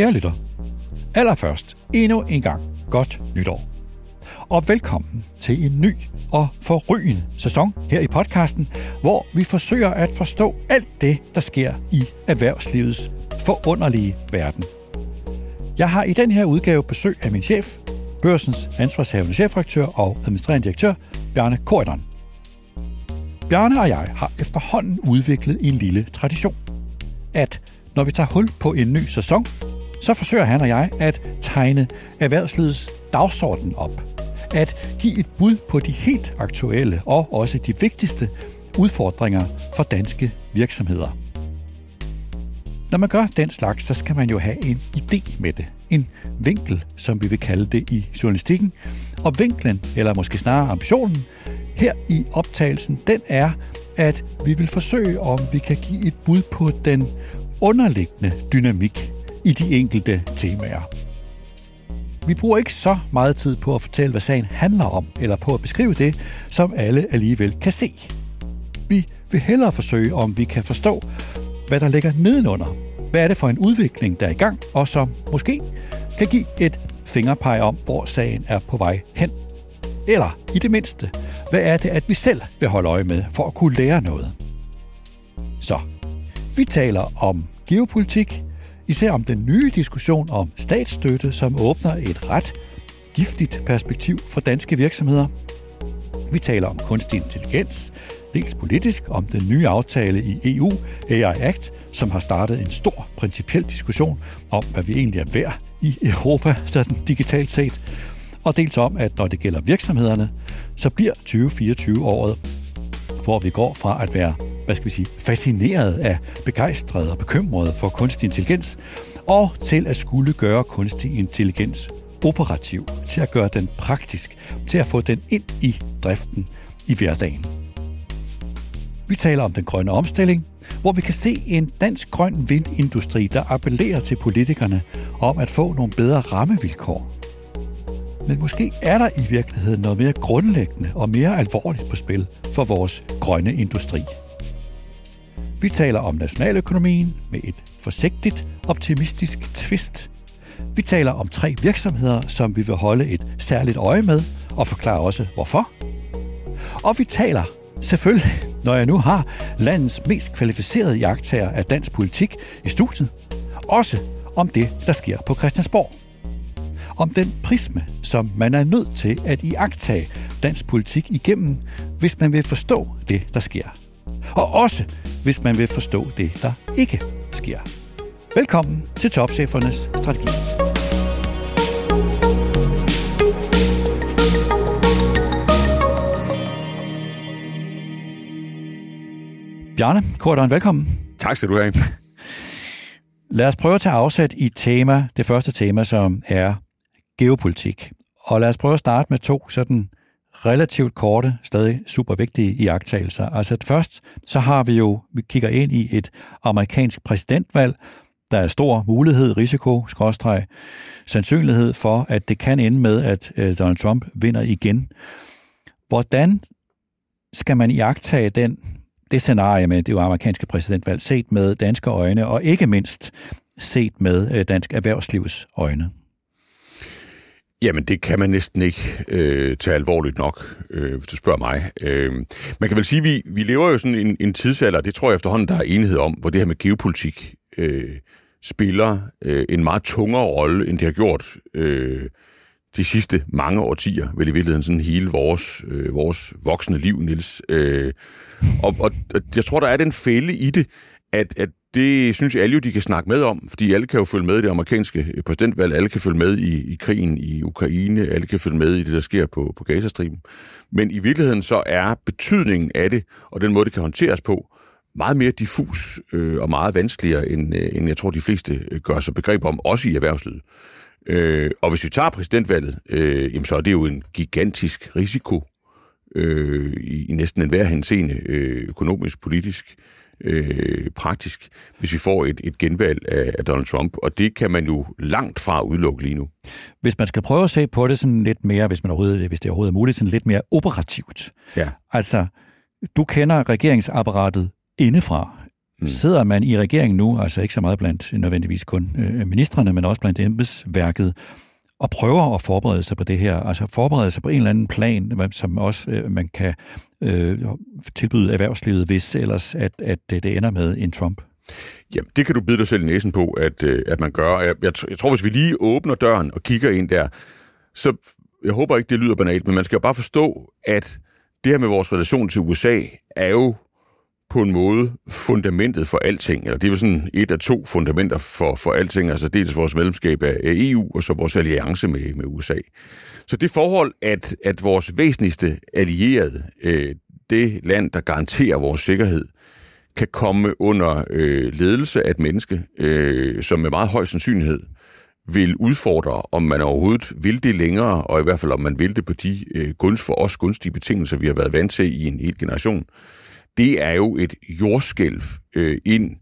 Kære lytter, allerførst endnu en gang godt nytår. Og velkommen til en ny og forrygende sæson her i podcasten, hvor vi forsøger at forstå alt det, der sker i erhvervslivets forunderlige verden. Jeg har i den her udgave besøg af min chef, børsens ansvarshavende chefredaktør og administrerende direktør, Bjarne Korydon. Bjarne og jeg har efterhånden udviklet en lille tradition. At når vi tager hul på en ny sæson, så forsøger han og jeg at tegne erhvervslivets dagsorden op. At give et bud på de helt aktuelle og også de vigtigste udfordringer for danske virksomheder. Når man gør den slags, så skal man jo have en idé med det. En vinkel, som vi vil kalde det i journalistikken. Og vinklen, eller måske snarere ambitionen, her i optagelsen, den er, at vi vil forsøge, om vi kan give et bud på den underliggende dynamik i de enkelte temaer. Vi bruger ikke så meget tid på at fortælle, hvad sagen handler om, eller på at beskrive det, som alle alligevel kan se. Vi vil hellere forsøge, om vi kan forstå, hvad der ligger nedenunder. Hvad er det for en udvikling, der er i gang, og som måske kan give et fingerpeg om, hvor sagen er på vej hen. Eller i det mindste, hvad er det, at vi selv vil holde øje med for at kunne lære noget? Så, vi taler om geopolitik, især om den nye diskussion om statsstøtte, som åbner et ret giftigt perspektiv for danske virksomheder. Vi taler om kunstig intelligens, dels politisk om den nye aftale i EU, AI Act, som har startet en stor principiel diskussion om, hvad vi egentlig er værd i Europa, sådan digitalt set, og dels om, at når det gælder virksomhederne, så bliver 2024 året, hvor vi går fra at være hvad skal vi sige, fascineret af begejstret og bekymret for kunstig intelligens, og til at skulle gøre kunstig intelligens operativ, til at gøre den praktisk, til at få den ind i driften i hverdagen. Vi taler om den grønne omstilling, hvor vi kan se en dansk grøn vindindustri, der appellerer til politikerne om at få nogle bedre rammevilkår. Men måske er der i virkeligheden noget mere grundlæggende og mere alvorligt på spil for vores grønne industri. Vi taler om nationaløkonomien med et forsigtigt, optimistisk twist. Vi taler om tre virksomheder, som vi vil holde et særligt øje med, og forklare også hvorfor. Og vi taler selvfølgelig, når jeg nu har landets mest kvalificerede jagttager af dansk politik i studiet, også om det, der sker på Christiansborg. Om den prisme, som man er nødt til at iagtage dansk politik igennem, hvis man vil forstå det, der sker. Og også hvis man vil forstå det, der ikke sker. Velkommen til Topchefernes Strategi. Bjarne Kortøren, velkommen. Tak skal du have. Lad os prøve at tage afsæt i tema, det første tema, som er geopolitik. Og lad os prøve at starte med to sådan relativt korte, stadig super vigtige iagtagelser. Altså først, så har vi jo, vi kigger ind i et amerikansk præsidentvalg, der er stor mulighed, risiko, skråstreg, sandsynlighed for, at det kan ende med, at øh, Donald Trump vinder igen. Hvordan skal man iagtage den, det scenarie med det amerikanske præsidentvalg set med danske øjne, og ikke mindst set med øh, dansk erhvervslivs øjne? Jamen, det kan man næsten ikke øh, tage alvorligt nok, øh, hvis du spørger mig. Øh, man kan vel sige, at vi, vi lever jo sådan en, en tidsalder, det tror jeg efterhånden, der er enighed om, hvor det her med geopolitik øh, spiller øh, en meget tungere rolle, end det har gjort øh, de sidste mange årtier, vel i virkeligheden sådan hele vores, øh, vores voksne liv, Nils. Øh, og, og, og jeg tror, der er den fælde i det, at, at det synes alle jo, de kan snakke med om, fordi alle kan jo følge med i det amerikanske præsidentvalg, alle kan følge med i, i krigen i Ukraine, alle kan følge med i det, der sker på, på Gazastriben. Men i virkeligheden så er betydningen af det, og den måde, det kan håndteres på, meget mere diffus øh, og meget vanskeligere, end, øh, end jeg tror, de fleste øh, gør sig begreb om, også i erhvervslivet. Øh, og hvis vi tager præsidentvalget, øh, jamen, så er det jo en gigantisk risiko øh, i, i næsten enhver henseende, øh, økonomisk, politisk, øh, praktisk, hvis vi får et, et genvalg af, af Donald Trump, og det kan man jo langt fra udelukke lige nu. Hvis man skal prøve at se på det sådan lidt mere, hvis, man overhovedet, hvis det overhovedet er muligt, sådan lidt mere operativt. Ja. Altså, du kender regeringsapparatet indefra. Mm. Sidder man i regeringen nu, altså ikke så meget blandt nødvendigvis kun øh, ministerne, men også blandt embedsværket, og prøver at forberede sig på det her, altså forberede sig på en eller anden plan, som også øh, man kan øh, tilbyde erhvervslivet, hvis ellers at, at øh, det ender med en Trump? Jamen, det kan du bide dig selv i næsen på, at, øh, at man gør. Jeg, jeg, jeg tror, hvis vi lige åbner døren og kigger ind der, så jeg håber ikke, det lyder banalt, men man skal jo bare forstå, at det her med vores relation til USA er jo på en måde fundamentet for alting, eller det er jo sådan et af to fundamenter for, for alting, altså dels vores medlemskab af EU, og så vores alliance med, med USA. Så det forhold, at, at vores væsentligste allierede, øh, det land, der garanterer vores sikkerhed, kan komme under øh, ledelse af et menneske, øh, som med meget høj sandsynlighed vil udfordre, om man overhovedet vil det længere, og i hvert fald om man vil det på de øh, gunst for os gunstige betingelser, vi har været vant til i en hel generation, det er jo et jordskælv øh, ind,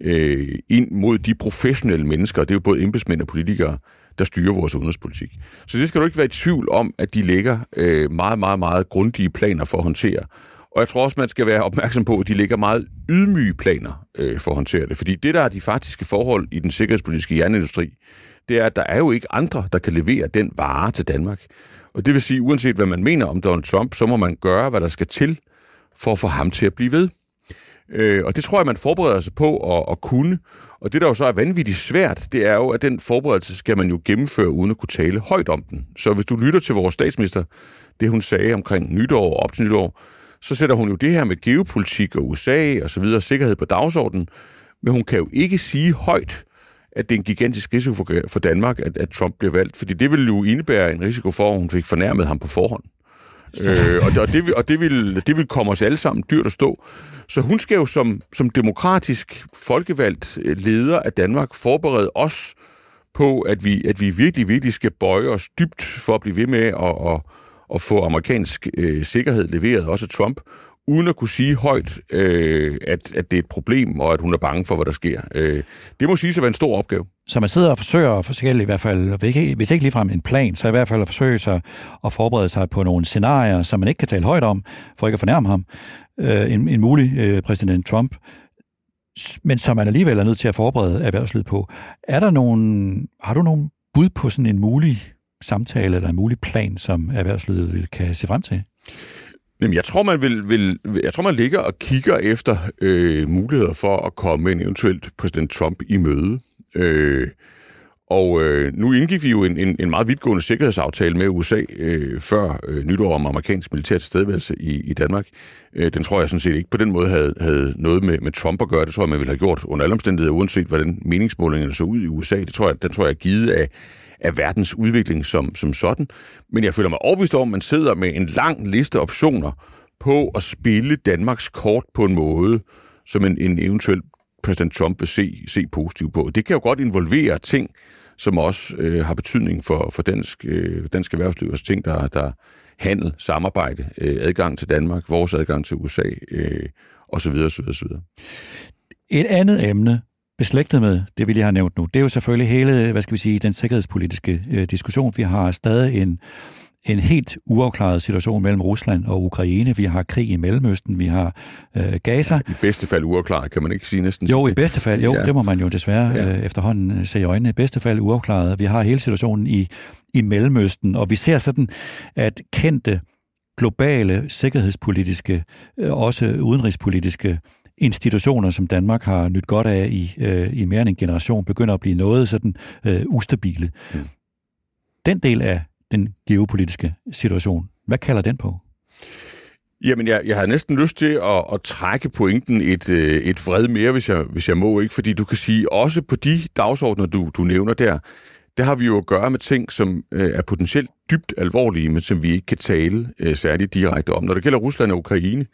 øh, ind mod de professionelle mennesker, det er jo både embedsmænd og politikere, der styrer vores udenrigspolitik. Så det skal du ikke være i tvivl om, at de lægger øh, meget, meget, meget grundige planer for at håndtere. Og jeg tror også, man skal være opmærksom på, at de lægger meget ydmyge planer øh, for at håndtere det. Fordi det, der er de faktiske forhold i den sikkerhedspolitiske jernindustri, det er, at der er jo ikke andre, der kan levere den vare til Danmark. Og det vil sige, uanset hvad man mener om Donald Trump, så må man gøre, hvad der skal til for at få ham til at blive ved. Øh, og det tror jeg, man forbereder sig på at, at kunne. Og det, der jo så er vanvittigt svært, det er jo, at den forberedelse skal man jo gennemføre, uden at kunne tale højt om den. Så hvis du lytter til vores statsminister, det hun sagde omkring nytår og op til nytår, så sætter hun jo det her med geopolitik og USA og så videre, sikkerhed på dagsordenen, men hun kan jo ikke sige højt, at det er en gigantisk risiko for, for Danmark, at, at Trump bliver valgt, fordi det vil jo indebære en risiko for, at hun fik fornærmet ham på forhånd. Øh, og, og, det, og det, vil, det vil komme os alle sammen dyrt at stå. Så hun skal jo som, som demokratisk folkevalgt øh, leder af Danmark forberede os på, at vi, at vi virkelig, virkelig skal bøje os dybt for at blive ved med at, at, at få amerikansk øh, sikkerhed leveret, også Trump, uden at kunne sige højt, øh, at, at det er et problem, og at hun er bange for, hvad der sker. Øh, det må sige at være en stor opgave. Så man sidder og forsøger forskelligt, i hvert fald, hvis ikke ligefrem en plan, så i hvert fald at forsøge sig at forberede sig på nogle scenarier, som man ikke kan tale højt om, for ikke at fornærme ham, øh, en, en mulig øh, præsident Trump, men som man alligevel er nødt til at forberede erhvervslivet på. Er der nogen, har du nogen bud på sådan en mulig samtale eller en mulig plan, som erhvervslivet vil kan se frem til? Jamen, jeg tror, man vil, vil, jeg tror, man ligger og kigger efter øh, muligheder for at komme en eventuelt præsident Trump i møde. Øh, og øh, nu indgik vi jo en, en, en meget vidtgående sikkerhedsaftale med USA øh, før øh, nytår om amerikansk militær tilstedeværelse i, i Danmark. Øh, den tror jeg sådan set ikke på den måde havde, havde noget med, med Trump at gøre. Det tror jeg, man ville have gjort under alle omstændigheder, uanset hvordan meningsmålingerne så ud i USA. Det tror jeg, den tror jeg er givet af, af verdens udvikling som, som sådan. Men jeg føler mig overbevist om, at man sidder med en lang liste optioner på at spille Danmarks kort på en måde, som en, en eventuel præsident Trump vil se, se positivt på. Det kan jo godt involvere ting, som også øh, har betydning for, for dansk, øh, dansk erhvervsliv, altså ting, der, der handel, samarbejde, øh, adgang til Danmark, vores adgang til USA, øh, osv. osv., osv. Et andet emne, beslægtet med det, vi lige har nævnt nu, det er jo selvfølgelig hele, hvad skal vi sige, den sikkerhedspolitiske øh, diskussion. Vi har stadig en, en helt uafklaret situation mellem Rusland og Ukraine. Vi har krig i Mellemøsten, vi har øh, Gaza. I bedste fald uafklaret, kan man ikke sige næsten. Jo, i bedste fald, jo, ja. det må man jo desværre ja. øh, efterhånden øh, se i øjnene. I bedste fald uafklaret. Vi har hele situationen i, i Mellemøsten, og vi ser sådan, at kendte globale sikkerhedspolitiske, øh, også udenrigspolitiske institutioner, som Danmark har nyt godt af i, øh, i mere end en generation, begynder at blive noget sådan øh, ustabile. Mm. Den del af den geopolitiske situation, hvad kalder den på? Jamen, jeg, jeg har næsten lyst til at, at trække pointen et, øh, et vred mere, hvis jeg, hvis jeg må, ikke? Fordi du kan sige, også på de dagsordner, du, du nævner der, der har vi jo at gøre med ting, som øh, er potentielt dybt alvorlige, men som vi ikke kan tale øh, særligt direkte om. Når det gælder Rusland og Ukraine, øh,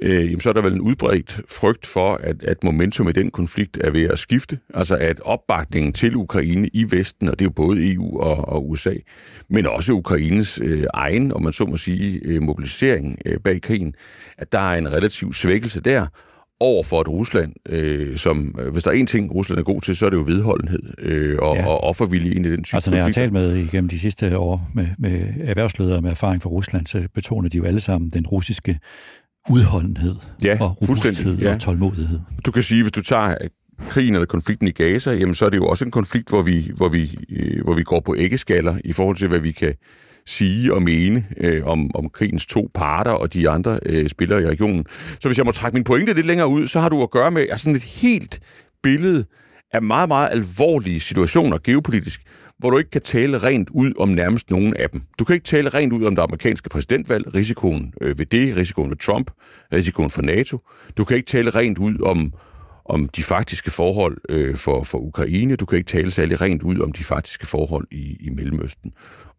jamen, så er der vel en udbredt frygt for, at, at momentum i den konflikt er ved at skifte. Altså at opbakningen til Ukraine i Vesten, og det er jo både EU og, og USA, men også Ukraines øh, egen, om man så må sige, øh, mobilisering øh, bag krigen, at der er en relativ svækkelse der, over for et Rusland, øh, som, øh, hvis der er en ting, Rusland er god til, så er det jo vedholdenhed øh, og, ja. og offervilje ind i den type Altså, når jeg har talt med igennem de sidste år med, med erhvervsledere med erfaring fra Rusland, så betoner de jo alle sammen den russiske udholdenhed Ja, og robusthed ja. og tålmodighed. Du kan sige, hvis du tager krigen eller konflikten i Gaza, jamen så er det jo også en konflikt, hvor vi, hvor vi, øh, hvor vi går på æggeskaller i forhold til, hvad vi kan sige og mene øh, om, om krigens to parter og de andre øh, spillere i regionen. Så hvis jeg må trække min pointe lidt længere ud, så har du at gøre med altså sådan et helt billede af meget, meget alvorlige situationer geopolitisk, hvor du ikke kan tale rent ud om nærmest nogen af dem. Du kan ikke tale rent ud om det amerikanske præsidentvalg, risikoen øh, ved det, risikoen ved Trump, risikoen for NATO. Du kan ikke tale rent ud om, om de faktiske forhold øh, for, for Ukraine. Du kan ikke tale særlig rent ud om de faktiske forhold i, i Mellemøsten.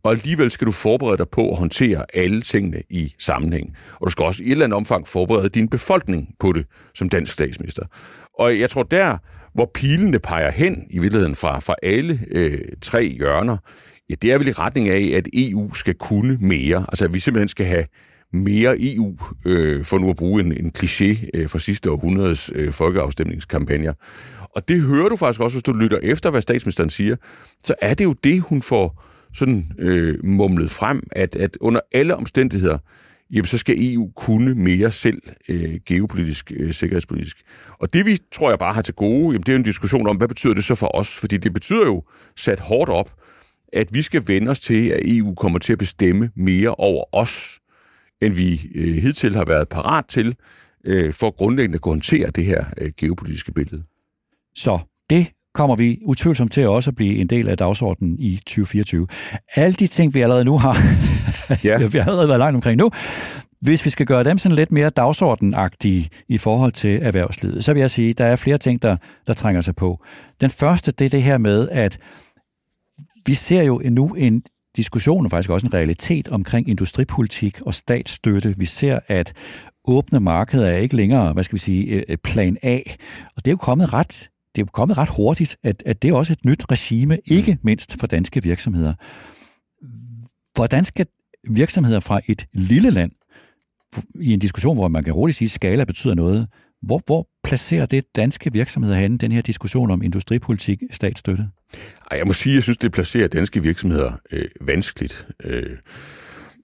Og alligevel skal du forberede dig på at håndtere alle tingene i sammenhæng. Og du skal også i et eller andet omfang forberede din befolkning på det som dansk statsminister. Og jeg tror der, hvor pilene peger hen i virkeligheden fra, fra alle øh, tre hjørner, ja, det er vel i retning af, at EU skal kunne mere. Altså at vi simpelthen skal have mere EU, øh, for nu at bruge en, en kliché øh, fra sidste århundredes øh, folkeafstemningskampagner. Og det hører du faktisk også, hvis du lytter efter, hvad statsministeren siger, så er det jo det, hun får sådan øh, mumlet frem, at, at under alle omstændigheder, jamen så skal EU kunne mere selv øh, geopolitisk, øh, sikkerhedspolitisk. Og det vi, tror jeg bare har til gode, jamen det er jo en diskussion om, hvad betyder det så for os? Fordi det betyder jo sat hårdt op, at vi skal vende os til, at EU kommer til at bestemme mere over os, end vi øh, hidtil har været parat til, øh, for grundlæggende at kunne håndtere det her øh, geopolitiske billede. Så det kommer vi utvivlsomt til også at blive en del af dagsordenen i 2024. Alle de ting, vi allerede nu har, ja. vi har allerede været langt omkring nu, hvis vi skal gøre dem sådan lidt mere dagsordenagtige i forhold til erhvervslivet, så vil jeg sige, at der er flere ting, der, der trænger sig på. Den første, det er det her med, at vi ser jo nu en diskussion, og faktisk også en realitet omkring industripolitik og statsstøtte. Vi ser, at åbne markeder er ikke længere, hvad skal vi sige, plan A. Og det er jo kommet ret det er kommet ret hurtigt, at, at det er også et nyt regime, ikke mindst for danske virksomheder. Hvordan skal virksomheder fra et lille land, i en diskussion, hvor man kan roligt sige, at skala betyder noget, hvor, hvor placerer det danske virksomheder hen, den her diskussion om industripolitik, statsstøtte? Ej, jeg må sige, at jeg synes, det placerer danske virksomheder øh, vanskeligt. Øh,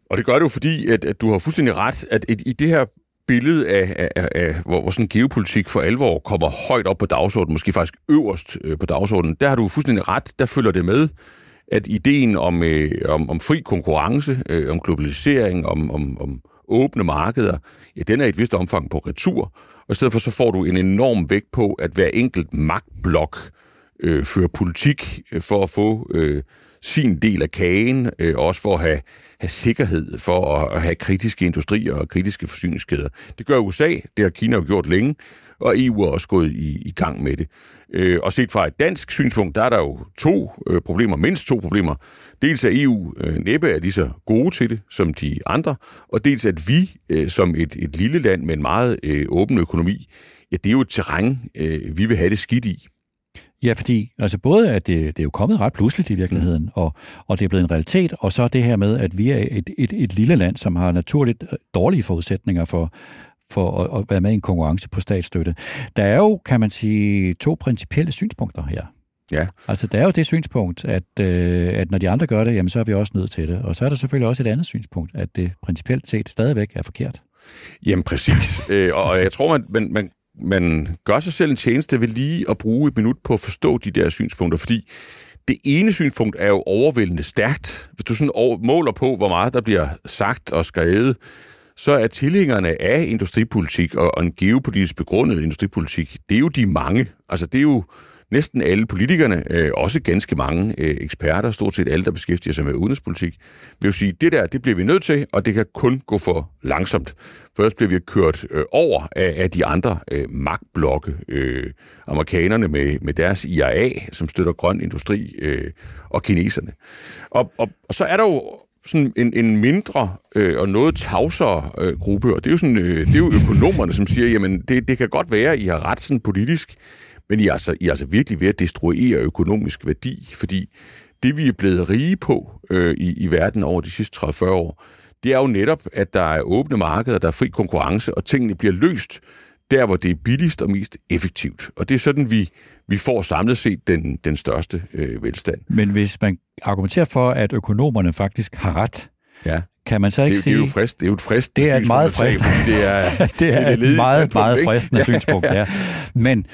og det gør det jo fordi, at, at du har fuldstændig ret, at et, i det her billede af, af, af hvor, hvor sådan geopolitik for alvor kommer højt op på dagsordenen, måske faktisk øverst øh, på dagsordenen, der har du fuldstændig ret, der følger det med, at ideen om, øh, om, om fri konkurrence, øh, om globalisering, om, om, om åbne markeder, ja, den er i et vist omfang på retur, og i stedet for så får du en enorm vægt på, at hver enkelt magtblok øh, fører politik øh, for at få øh, sin del af kagen, øh, også for at have, have sikkerhed for at, at have kritiske industrier og kritiske forsyningskæder. Det gør USA, det har Kina jo gjort længe, og EU er også gået i, i gang med det. Øh, og set fra et dansk synspunkt, der er der jo to øh, problemer, mindst to problemer. Dels er EU øh, næppe er lige så gode til det som de andre, og dels at vi øh, som et, et lille land med en meget øh, åben økonomi, ja, det er jo et terræn, øh, vi vil have det skidt i. Ja, fordi altså både at det, det er jo kommet ret pludseligt i virkeligheden, og, og det er blevet en realitet, og så det her med, at vi er et, et, et lille land, som har naturligt dårlige forudsætninger for, for at, at være med i en konkurrence på statsstøtte. Der er jo, kan man sige, to principielle synspunkter her. Ja. Altså, der er jo det synspunkt, at, øh, at når de andre gør det, jamen, så er vi også nødt til det. Og så er der selvfølgelig også et andet synspunkt, at det principielt set stadigvæk er forkert. Jamen, præcis. øh, og jeg tror, man, man, man man gør sig selv en tjeneste ved lige at bruge et minut på at forstå de der synspunkter, fordi det ene synspunkt er jo overvældende stærkt. Hvis du sådan måler på, hvor meget der bliver sagt og skrevet, så er tilhængerne af industripolitik og en geopolitisk begrundet industripolitik, det er jo de mange. Altså det er jo næsten alle politikerne, øh, også ganske mange øh, eksperter, stort set alle, der beskæftiger sig med udenrigspolitik, vil jo sige, det der, det bliver vi nødt til, og det kan kun gå for langsomt. Først bliver vi kørt øh, over af, af de andre øh, magtblokke, øh, amerikanerne med, med deres IRA, som støtter grøn industri, øh, og kineserne. Og, og, og så er der jo sådan en, en mindre øh, og noget tavsere øh, gruppe, og det er jo, sådan, øh, det er jo økonomerne, som siger, jamen det, det kan godt være, I har ret sådan politisk, men I er, altså, I er altså virkelig ved at destruere økonomisk værdi, fordi det, vi er blevet rige på øh, i, i verden over de sidste 30-40 år, det er jo netop, at der er åbne markeder, der er fri konkurrence, og tingene bliver løst der, hvor det er billigst og mest effektivt. Og det er sådan, vi, vi får samlet set den, den største øh, velstand. Men hvis man argumenterer for, at økonomerne faktisk har ret, ja. kan man så ikke det, sige... Det er jo, frist, det er jo et frist. Det er et meget frist. Det er, det er, det er et meget, meget fristende synspunkt, ja. Men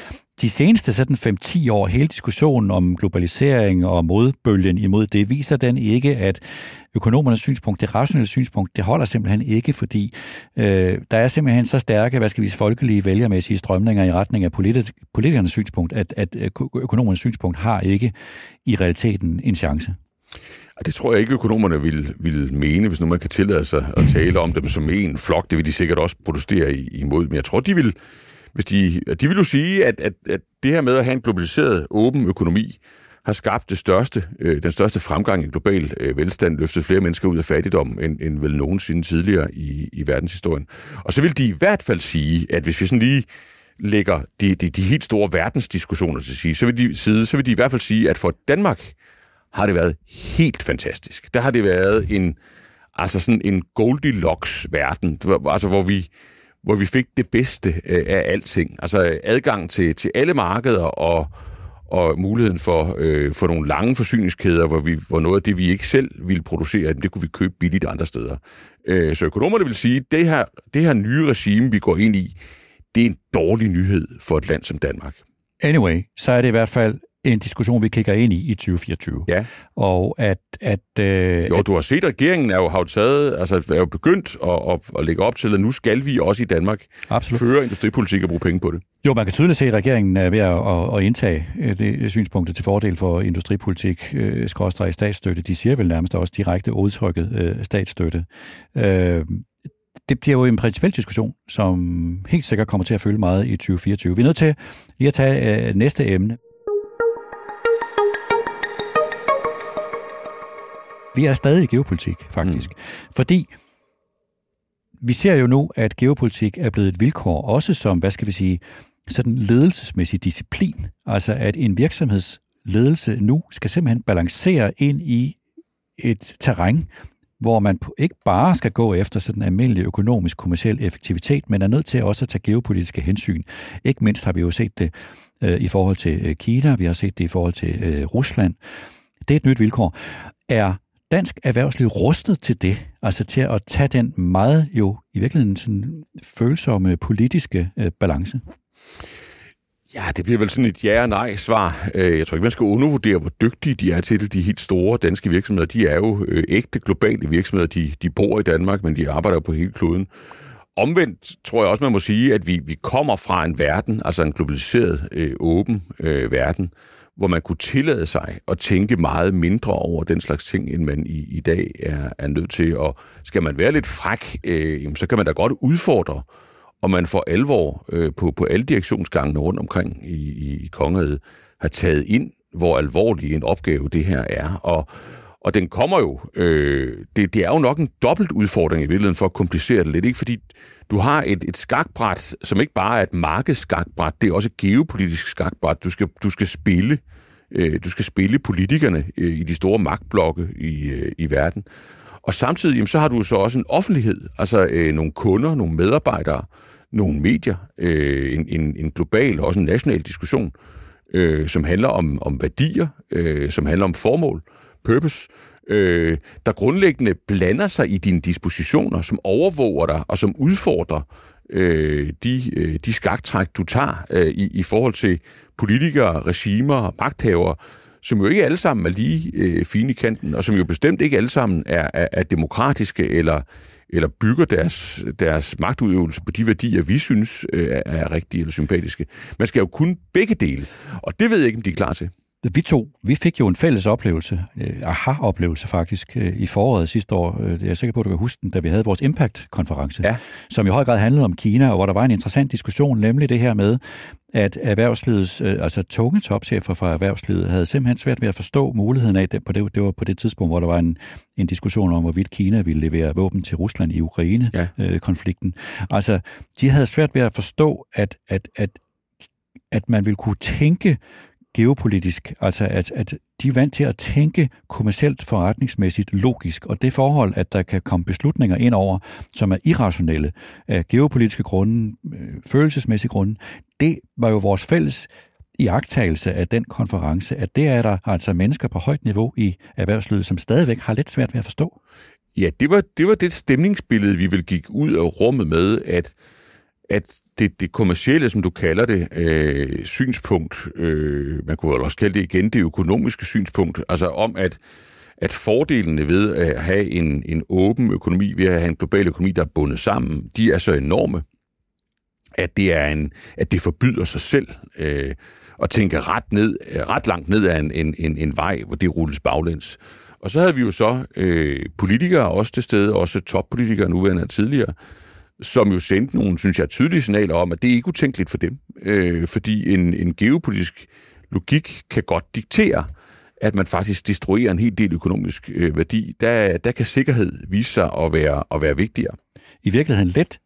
de seneste sådan 5-10 år, hele diskussionen om globalisering og modbølgen imod det, viser den ikke, at økonomernes synspunkt, det rationelle synspunkt, det holder simpelthen ikke, fordi øh, der er simpelthen så stærke, hvad skal vi sige, folkelige vælgermæssige strømninger i retning af politi- politikernes synspunkt, at, at øh, økonomernes synspunkt har ikke i realiteten en chance. Det tror jeg ikke, økonomerne vil, vil mene, hvis nu man kan tillade sig at tale om dem som en flok. Det vil de sikkert også protestere imod. Men jeg tror, de vil, hvis de, de vil jo sige, at, at, at det her med at have en globaliseret, åben økonomi, har skabt det største, øh, den største fremgang i global øh, velstand, løftet flere mennesker ud af fattigdom, end, end vel nogensinde tidligere i, i verdenshistorien. Og så vil de i hvert fald sige, at hvis vi sådan lige lægger de, de, de helt store verdensdiskussioner til sige, så vil de side, så vil de i hvert fald sige, at for Danmark har det været helt fantastisk. Der har det været en, altså sådan en Goldilocks-verden, altså hvor vi, hvor vi fik det bedste øh, af alting. Altså adgang til, til alle markeder og, og muligheden for, øh, for nogle lange forsyningskæder, hvor, vi, hvor noget af det, vi ikke selv ville producere, det kunne vi købe billigt andre steder. Øh, så økonomerne vil sige, at det her, det her nye regime, vi går ind i, det er en dårlig nyhed for et land som Danmark. Anyway, så er det i hvert fald en diskussion, vi kigger ind i i 2024. Ja. Og at... at øh, jo, du har set, at regeringen er jo, har jo taget, altså er jo begyndt at, at, at lægge op til, at nu skal vi også i Danmark Absolut. føre industripolitik og bruge penge på det. Jo, man kan tydeligt se, at regeringen er ved at, at indtage øh, det synspunktet til fordel for industripolitik, øh, skråstrej statsstøtte. De siger vel nærmest også direkte udtrykket øh, statsstøtte. Øh, det bliver jo en principiel diskussion, som helt sikkert kommer til at følge meget i 2024. Vi er nødt til lige at tage øh, næste emne. Vi er stadig i geopolitik, faktisk. Mm. Fordi vi ser jo nu, at geopolitik er blevet et vilkår, også som, hvad skal vi sige, sådan ledelsesmæssig disciplin. Altså at en virksomhedsledelse nu skal simpelthen balancere ind i et terræn, hvor man ikke bare skal gå efter sådan almindelig økonomisk kommersiel effektivitet, men er nødt til også at tage geopolitiske hensyn. Ikke mindst har vi jo set det øh, i forhold til øh, Kina, vi har set det i forhold til øh, Rusland. Det er et nyt vilkår. Er dansk erhvervsliv rustet til det? Altså til at tage den meget jo i virkeligheden sådan følsomme politiske øh, balance? Ja, det bliver vel sådan et ja og nej svar. Øh, jeg tror ikke, man skal undervurdere, hvor dygtige de er til det. De helt store danske virksomheder, de er jo øh, ægte globale virksomheder. De, de bor i Danmark, men de arbejder på hele kloden. Omvendt tror jeg også, man må sige, at vi, vi kommer fra en verden, altså en globaliseret, øh, åben øh, verden, hvor man kunne tillade sig at tænke meget mindre over den slags ting, end man i, i dag er, er nødt til. Og skal man være lidt fræk, øh, så kan man da godt udfordre, og man får alvor øh, på, på alle direktionsgangene rundt omkring i, i, i kongeriget, har taget ind, hvor alvorlig en opgave det her er. Og, og den kommer jo, øh, det, det er jo nok en dobbelt udfordring i virkeligheden for at komplicere det lidt, ikke? fordi du har et, et skakbræt, som ikke bare er et markedsskakbræt, det er også et geopolitisk skakbræt. Du skal, du skal spille øh, du skal spille politikerne øh, i de store magtblokke i, øh, i verden. Og samtidig jamen, så har du så også en offentlighed, altså øh, nogle kunder, nogle medarbejdere, nogle medier, øh, en, en, en global og også en national diskussion, øh, som handler om, om værdier, øh, som handler om formål, purpose, øh, der grundlæggende blander sig i dine dispositioner, som overvåger dig og som udfordrer øh, de, øh, de skaktræk, du tager øh, i, i forhold til politikere, regimer, og magthavere, som jo ikke alle sammen er lige øh, fine i kanten, og som jo bestemt ikke alle sammen er, er, er demokratiske eller, eller bygger deres, deres magtudøvelse på de værdier, vi synes øh, er rigtige eller sympatiske. Man skal jo kun begge dele, og det ved jeg ikke, om de er klar til. Vi to, vi fik jo en fælles oplevelse, øh, aha-oplevelse faktisk, øh, i foråret sidste år. Øh, jeg er sikker på, at du kan huske den, da vi havde vores Impact-konference, ja. som i høj grad handlede om Kina, og hvor der var en interessant diskussion, nemlig det her med, at erhvervslivets, øh, altså tunge topchefer fra erhvervslivet, havde simpelthen svært ved at forstå muligheden af det. På det, det var på det tidspunkt, hvor der var en, en diskussion om, hvorvidt Kina ville levere våben til Rusland i Ukraine-konflikten. Ja. Øh, altså, de havde svært ved at forstå, at, at, at, at man ville kunne tænke geopolitisk, altså at, at de er vant til at tænke kommercielt forretningsmæssigt logisk, og det forhold, at der kan komme beslutninger ind over, som er irrationelle af geopolitiske grunde, øh, følelsesmæssige grunde, det var jo vores fælles iagtagelse af den konference, at det er der altså mennesker på højt niveau i erhvervslivet, som stadigvæk har lidt svært ved at forstå. Ja, det var, det var det stemningsbillede, vi vil gik ud af rummet med, at, at det, det kommercielle, som du kalder det, øh, synspunkt, øh, man kunne også kalde det igen det økonomiske synspunkt, altså om at, at fordelene ved at have en, en åben økonomi, ved at have en global økonomi, der er bundet sammen, de er så enorme, at det, er en, at det forbyder sig selv øh, at tænke ret, ned, ret langt ned ad en, en, en, en vej, hvor det rulles baglæns. Og så havde vi jo så øh, politikere også til stede, også toppolitikere nuværende og tidligere, som jo sendte nogle, synes jeg, tydelige signaler om, at det er ikke utænkeligt for dem. Øh, fordi en, en geopolitisk logik kan godt diktere, at man faktisk destruerer en hel del økonomisk øh, værdi. Der, der kan sikkerhed vise sig at være, at være vigtigere. I virkeligheden let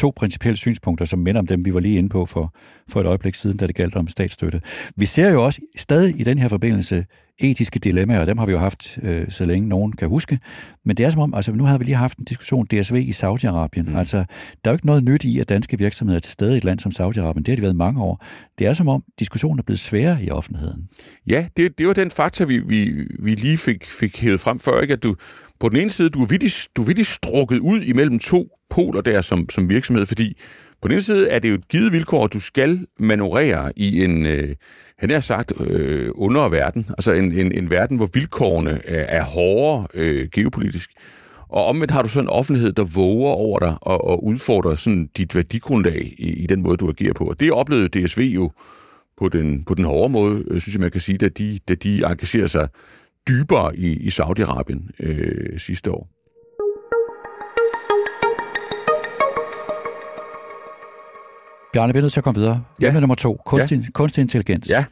to principielle synspunkter, som minder om dem, vi var lige inde på for, for et øjeblik siden, da det galt om statsstøtte. Vi ser jo også stadig i den her forbindelse etiske dilemmaer, og dem har vi jo haft, øh, så længe nogen kan huske. Men det er som om, altså nu har vi lige haft en diskussion DSV i Saudi-Arabien. Mm. Altså, der er jo ikke noget nyt i, at danske virksomheder er til stede i et land som Saudi-Arabien. Det har de været mange år. Det er som om, diskussionen er blevet sværere i offentligheden. Ja, det, det var den fakta, vi, vi, vi lige fik, fik hævet frem før, ikke? at du på den ene side, du er vittigt, du er strukket ud imellem to poler der som, som virksomhed, fordi på den ene side er det jo et givet vilkår, at du skal manøvrere i en, øh, han har sagt, øh, under verden, altså en, en, en verden, hvor vilkårene er, er hårdere øh, geopolitisk. Og omvendt har du sådan en offentlighed, der våger over dig og, og udfordrer sådan dit værdigrundlag i, i den måde, du agerer på. Og det oplevede DSV jo på den, på den hårde måde, øh, synes jeg, man kan sige, da de, da de engagerer sig dybere i, i Saudi-Arabien øh, sidste år. Bjarne, vi er nødt til at komme videre. Ja. nummer to, kunstig, ja. kunstig intelligens. Ja.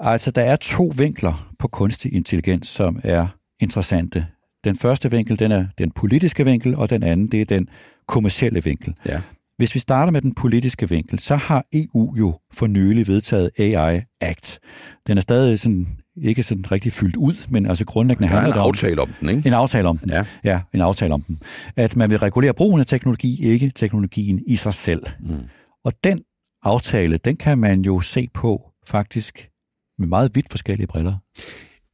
Altså, der er to vinkler på kunstig intelligens, som er interessante. Den første vinkel, den er den politiske vinkel, og den anden, det er den kommercielle vinkel. Ja. Hvis vi starter med den politiske vinkel, så har EU jo for nylig vedtaget AI Act. Den er stadig sådan, ikke sådan rigtig fyldt ud, men altså grundlæggende handler det om... en aftale om den, ikke? En aftale om den, ja. ja. en aftale om den. At man vil regulere brugen af teknologi, ikke teknologien i sig selv. Mm. Og den aftale, den kan man jo se på faktisk med meget vidt forskellige briller.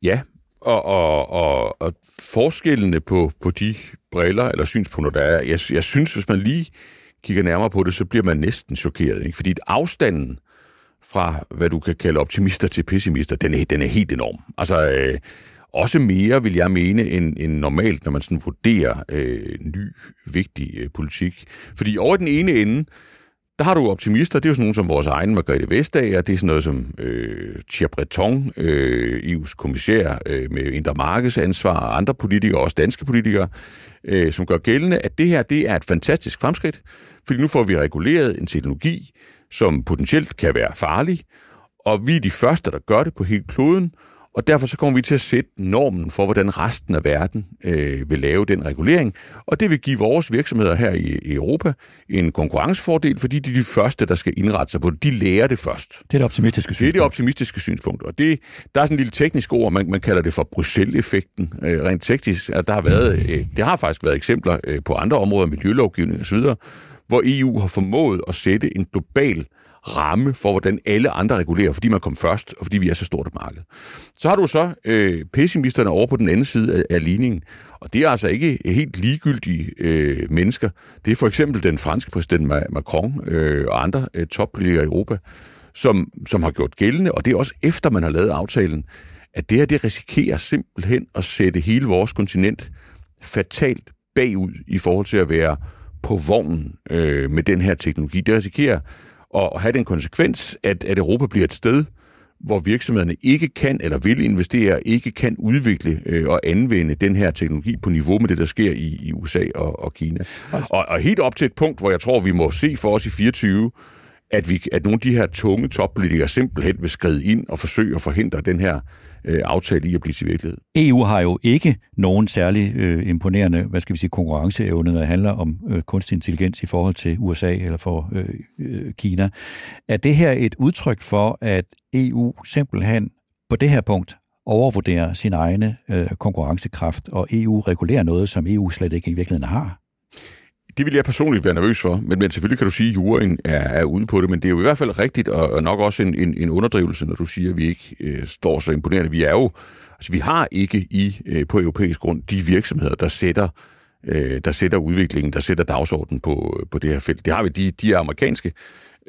Ja, og, og, og, og forskellene på, på de briller eller synspunkter, der er, jeg, jeg synes, hvis man lige kigger nærmere på det, så bliver man næsten chokeret. Ikke? Fordi afstanden fra, hvad du kan kalde optimister til pessimister, den er, den er helt enorm. Altså, øh, også mere, vil jeg mene, end, end normalt, når man sådan vurderer øh, ny, vigtig øh, politik. Fordi over den ene ende, der har du optimister, det er jo sådan nogen som vores egen Margrethe Vestager, det er sådan noget som øh, Thierry Breton, øh, EU's kommissær øh, med indre markedsansvar, og andre politikere, også danske politikere, øh, som gør gældende, at det her det er et fantastisk fremskridt, fordi nu får vi reguleret en teknologi, som potentielt kan være farlig, og vi er de første, der gør det på hele kloden, og derfor så kommer vi til at sætte normen for, hvordan resten af verden øh, vil lave den regulering. Og det vil give vores virksomheder her i, i Europa en konkurrencefordel, fordi de er de første, der skal indrette sig på det. De lærer det først. Det er det optimistiske synspunkt. Det er det optimistiske synspunkt. Og det, der er sådan en lille teknisk ord, man, man kalder det for Bruxelles-effekten. Øh, rent teknisk, at der har været, øh, det har faktisk været eksempler øh, på andre områder, miljølovgivning osv., hvor EU har formået at sætte en global ramme for, hvordan alle andre regulerer, fordi man kom først, og fordi vi er så stort et marked. Så har du så øh, pessimisterne over på den anden side af, af ligningen, og det er altså ikke helt ligegyldige øh, mennesker. Det er for eksempel den franske præsident Macron øh, og andre øh, toppolitikere i Europa, som, som har gjort gældende, og det er også efter man har lavet aftalen, at det her det risikerer simpelthen at sætte hele vores kontinent fatalt bagud i forhold til at være på vognen øh, med den her teknologi. Det risikerer at have den konsekvens, at, at Europa bliver et sted, hvor virksomhederne ikke kan eller vil investere, ikke kan udvikle øh, og anvende den her teknologi på niveau med det, der sker i, i USA og, og Kina. Og, og helt op til et punkt, hvor jeg tror, vi må se for os i 24, at, vi, at nogle af de her tunge toppolitikere simpelthen vil skride ind og forsøge at forhindre den her øh, aftale i at blive til virkelighed. EU har jo ikke nogen særlig øh, imponerende, hvad skal vi sige, konkurrenceevne, når det handler om øh, kunstig intelligens i forhold til USA eller for øh, øh, Kina. Er det her et udtryk for, at EU simpelthen på det her punkt overvurderer sin egne øh, konkurrencekraft, og EU regulerer noget, som EU slet ikke i virkeligheden har? Det vil jeg personligt være nervøs for, men, men selvfølgelig kan du sige, at juryen er, er ude på det, men det er jo i hvert fald rigtigt, og, og nok også en, en, en underdrivelse, når du siger, at vi ikke øh, står så imponerende. Vi er jo, altså vi har ikke i øh, på europæisk grund de virksomheder, der sætter øh, der sætter udviklingen, der sætter dagsordenen på, på det her felt. Det har vi, de, de er amerikanske,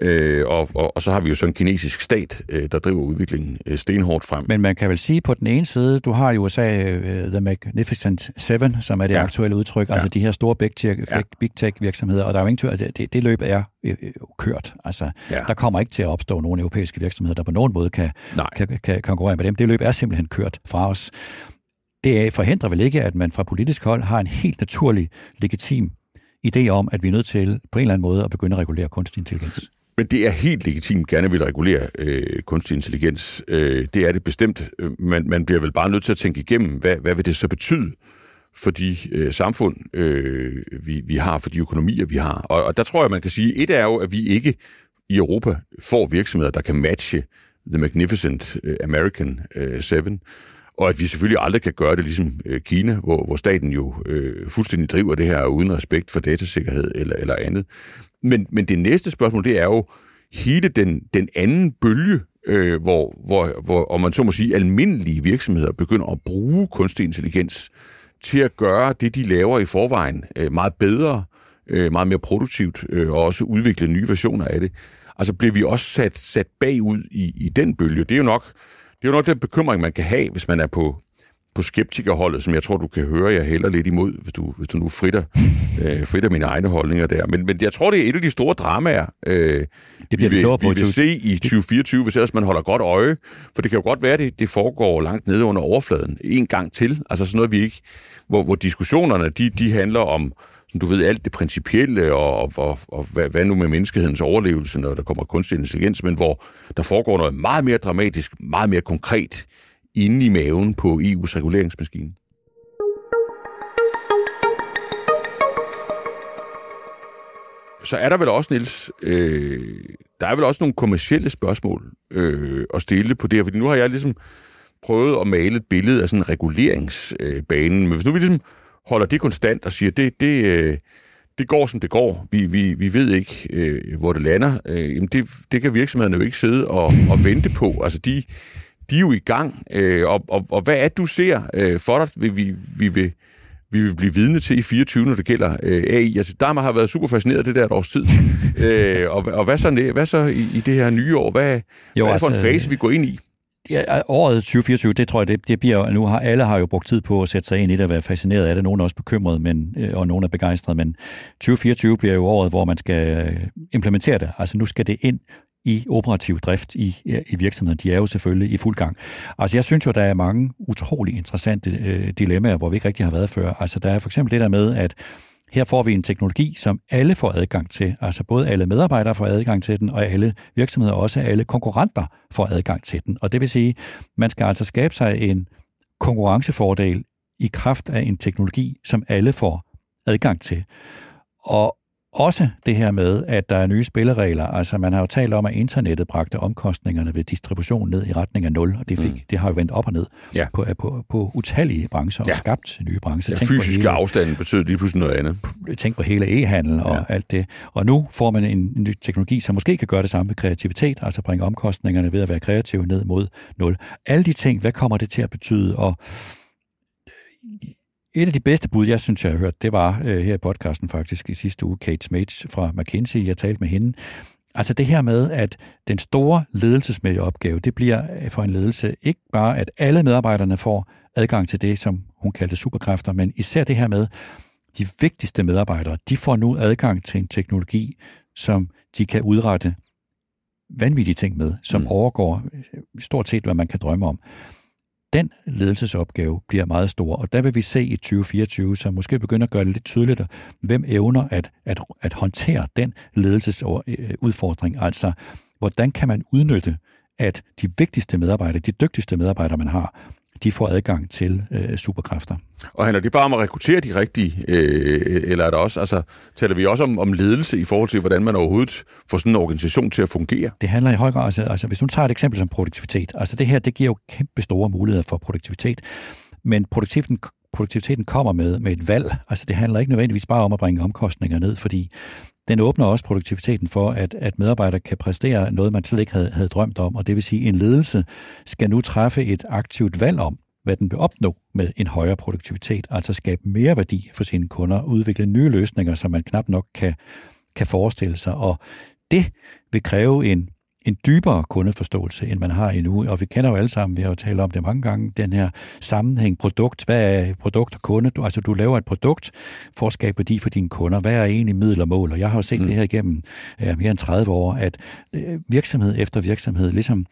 Øh, og, og, og så har vi jo så en kinesisk stat, øh, der driver udviklingen øh, stenhårdt frem. Men man kan vel sige på den ene side, du har i USA uh, The Magnificent Seven, som er det ja. aktuelle udtryk, ja. altså de her store big tech, ja. big, big tech virksomheder, og der er jo ingen tvivl, det, det, det løb er øh, kørt. Altså, ja. der kommer ikke til at opstå nogen europæiske virksomheder, der på nogen måde kan, kan, kan konkurrere med dem. Det løb er simpelthen kørt fra os. Det forhindrer vel ikke, at man fra politisk hold har en helt naturlig, legitim idé om, at vi er nødt til på en eller anden måde at begynde at regulere kunstig intelligens. Men det er helt legitimt gerne vil regulere øh, kunstig intelligens. Øh, det er det bestemt. Øh, man, man bliver vel bare nødt til at tænke igennem, hvad, hvad vil det så betyde for de øh, samfund, øh, vi, vi har, for de økonomier, vi har. Og, og der tror jeg, man kan sige, et er jo, at vi ikke i Europa får virksomheder, der kan matche The Magnificent øh, American øh, Seven, og at vi selvfølgelig aldrig kan gøre det ligesom øh, Kina, hvor, hvor staten jo øh, fuldstændig driver det her uden respekt for datasikkerhed eller, eller andet. Men, men det næste spørgsmål, det er jo hele den, den anden bølge, øh, hvor, hvor, hvor, om man så må sige, almindelige virksomheder begynder at bruge kunstig intelligens til at gøre det, de laver i forvejen øh, meget bedre, øh, meget mere produktivt, øh, og også udvikle nye versioner af det. Altså bliver vi også sat, sat bagud i, i den bølge. Det er jo nok det er jo nok den bekymring, man kan have, hvis man er på, på skeptikerholdet, som jeg tror, du kan høre, jeg hælder lidt imod, hvis du, hvis du nu fritter, øh, fritter mine egne holdninger der. Men, men jeg tror, det er et af de store dramaer, øh, det bliver vi, vil, på, vi vil se i 2024, hvis ellers man holder godt øje. For det kan jo godt være, det, det foregår langt nede under overfladen en gang til. Altså sådan noget, vi ikke... Hvor, hvor diskussionerne, de, de handler om du ved, alt det principielle, og, og, og, og hvad, hvad nu med menneskehedens overlevelse, når der kommer kunstig intelligens, men hvor der foregår noget meget mere dramatisk, meget mere konkret inde i maven på EU's reguleringsmaskine. Så er der vel også, Niels, øh, der er vel også nogle kommersielle spørgsmål øh, at stille på det her, fordi nu har jeg ligesom prøvet at male et billede af sådan en reguleringsbane, men hvis nu vi ligesom holder det konstant og siger, det, det, øh, det går, som det går. Vi, vi, vi ved ikke, øh, hvor det lander. Øh, jamen det, det kan virksomhederne jo ikke sidde og, og vente på. Altså, de, de er jo i gang. Øh, og, og, og hvad er det, du ser øh, for dig, vi, vi, vi vil vi vil blive vidne til i 24, når det gælder øh, AI. Altså, der har været super fascineret det der et års tid. øh, og, og hvad så, hvad så i, i det her nye år? Hvad, jo, hvad er det for altså, en fase, vi går ind i? Ja, året 2024, det tror jeg, det, det bliver, nu har alle har jo brugt tid på at sætte sig ind i det og være fascineret af det. Nogle er også bekymrede, men, øh, og nogle er begejstrede, men 2024 bliver jo året, hvor man skal øh, implementere det. Altså nu skal det ind i operativ drift i, i virksomheden. De er jo selvfølgelig i fuld gang. Altså jeg synes jo, der er mange utrolig interessante øh, dilemmaer, hvor vi ikke rigtig har været før. Altså der er for eksempel det der med, at her får vi en teknologi, som alle får adgang til. Altså både alle medarbejdere får adgang til den, og alle virksomheder, også alle konkurrenter får adgang til den. Og det vil sige, man skal altså skabe sig en konkurrencefordel i kraft af en teknologi, som alle får adgang til. Og også det her med, at der er nye spilleregler. Altså, man har jo talt om, at internettet bragte omkostningerne ved distribution ned i retning af nul, og det, fik, mm. det har jo vendt op og ned ja. på, på, på utallige brancher og ja. skabt nye brancher. Den fysiske hele, afstand betyder lige pludselig noget andet. Tænk på hele e-handel og ja. alt det. Og nu får man en, en ny teknologi, som måske kan gøre det samme med kreativitet, altså bringe omkostningerne ved at være kreativ ned mod nul. Alle de ting, hvad kommer det til at betyde? Og et af de bedste bud, jeg synes, jeg har hørt, det var øh, her i podcasten faktisk i sidste uge, Kate Smates fra McKinsey. Jeg talte med hende. Altså det her med, at den store ledelsesmæssige opgave, det bliver for en ledelse ikke bare, at alle medarbejderne får adgang til det, som hun kaldte superkræfter, men især det her med, de vigtigste medarbejdere, de får nu adgang til en teknologi, som de kan udrette vanvittige ting med, som mm. overgår øh, stort set, hvad man kan drømme om den ledelsesopgave bliver meget stor, og der vil vi se i 2024, så måske begynder at gøre det lidt tydeligt, hvem evner at, at, at håndtere den ledelsesudfordring. Altså, hvordan kan man udnytte, at de vigtigste medarbejdere, de dygtigste medarbejdere, man har, de får adgang til øh, superkræfter. Og handler det bare om at rekruttere de rigtige, øh, eller er der også, altså, taler vi også om, om ledelse i forhold til, hvordan man overhovedet får sådan en organisation til at fungere? Det handler i høj grad, altså, altså hvis du tager et eksempel som produktivitet, altså det her, det giver jo kæmpe store muligheder for produktivitet, men produktiviteten, produktiviteten kommer med, med et valg. Altså det handler ikke nødvendigvis bare om at bringe omkostninger ned, fordi den åbner også produktiviteten for, at, at medarbejdere kan præstere noget, man slet ikke havde, havde drømt om. Og det vil sige, at en ledelse skal nu træffe et aktivt valg om, hvad den vil opnå med en højere produktivitet, altså skabe mere værdi for sine kunder, udvikle nye løsninger, som man knap nok kan, kan forestille sig. Og det vil kræve en en dybere kundeforståelse, end man har endnu. Og vi kender jo alle sammen, vi har jo talt om det mange gange, den her sammenhæng produkt. Hvad er produkt og kunde? Du, altså, du laver et produkt for at skabe værdi for dine kunder. Hvad er egentlig middel og mål? Og jeg har jo set mm. det her igennem ja, mere end 30 år, at øh, virksomhed efter virksomhed ligesom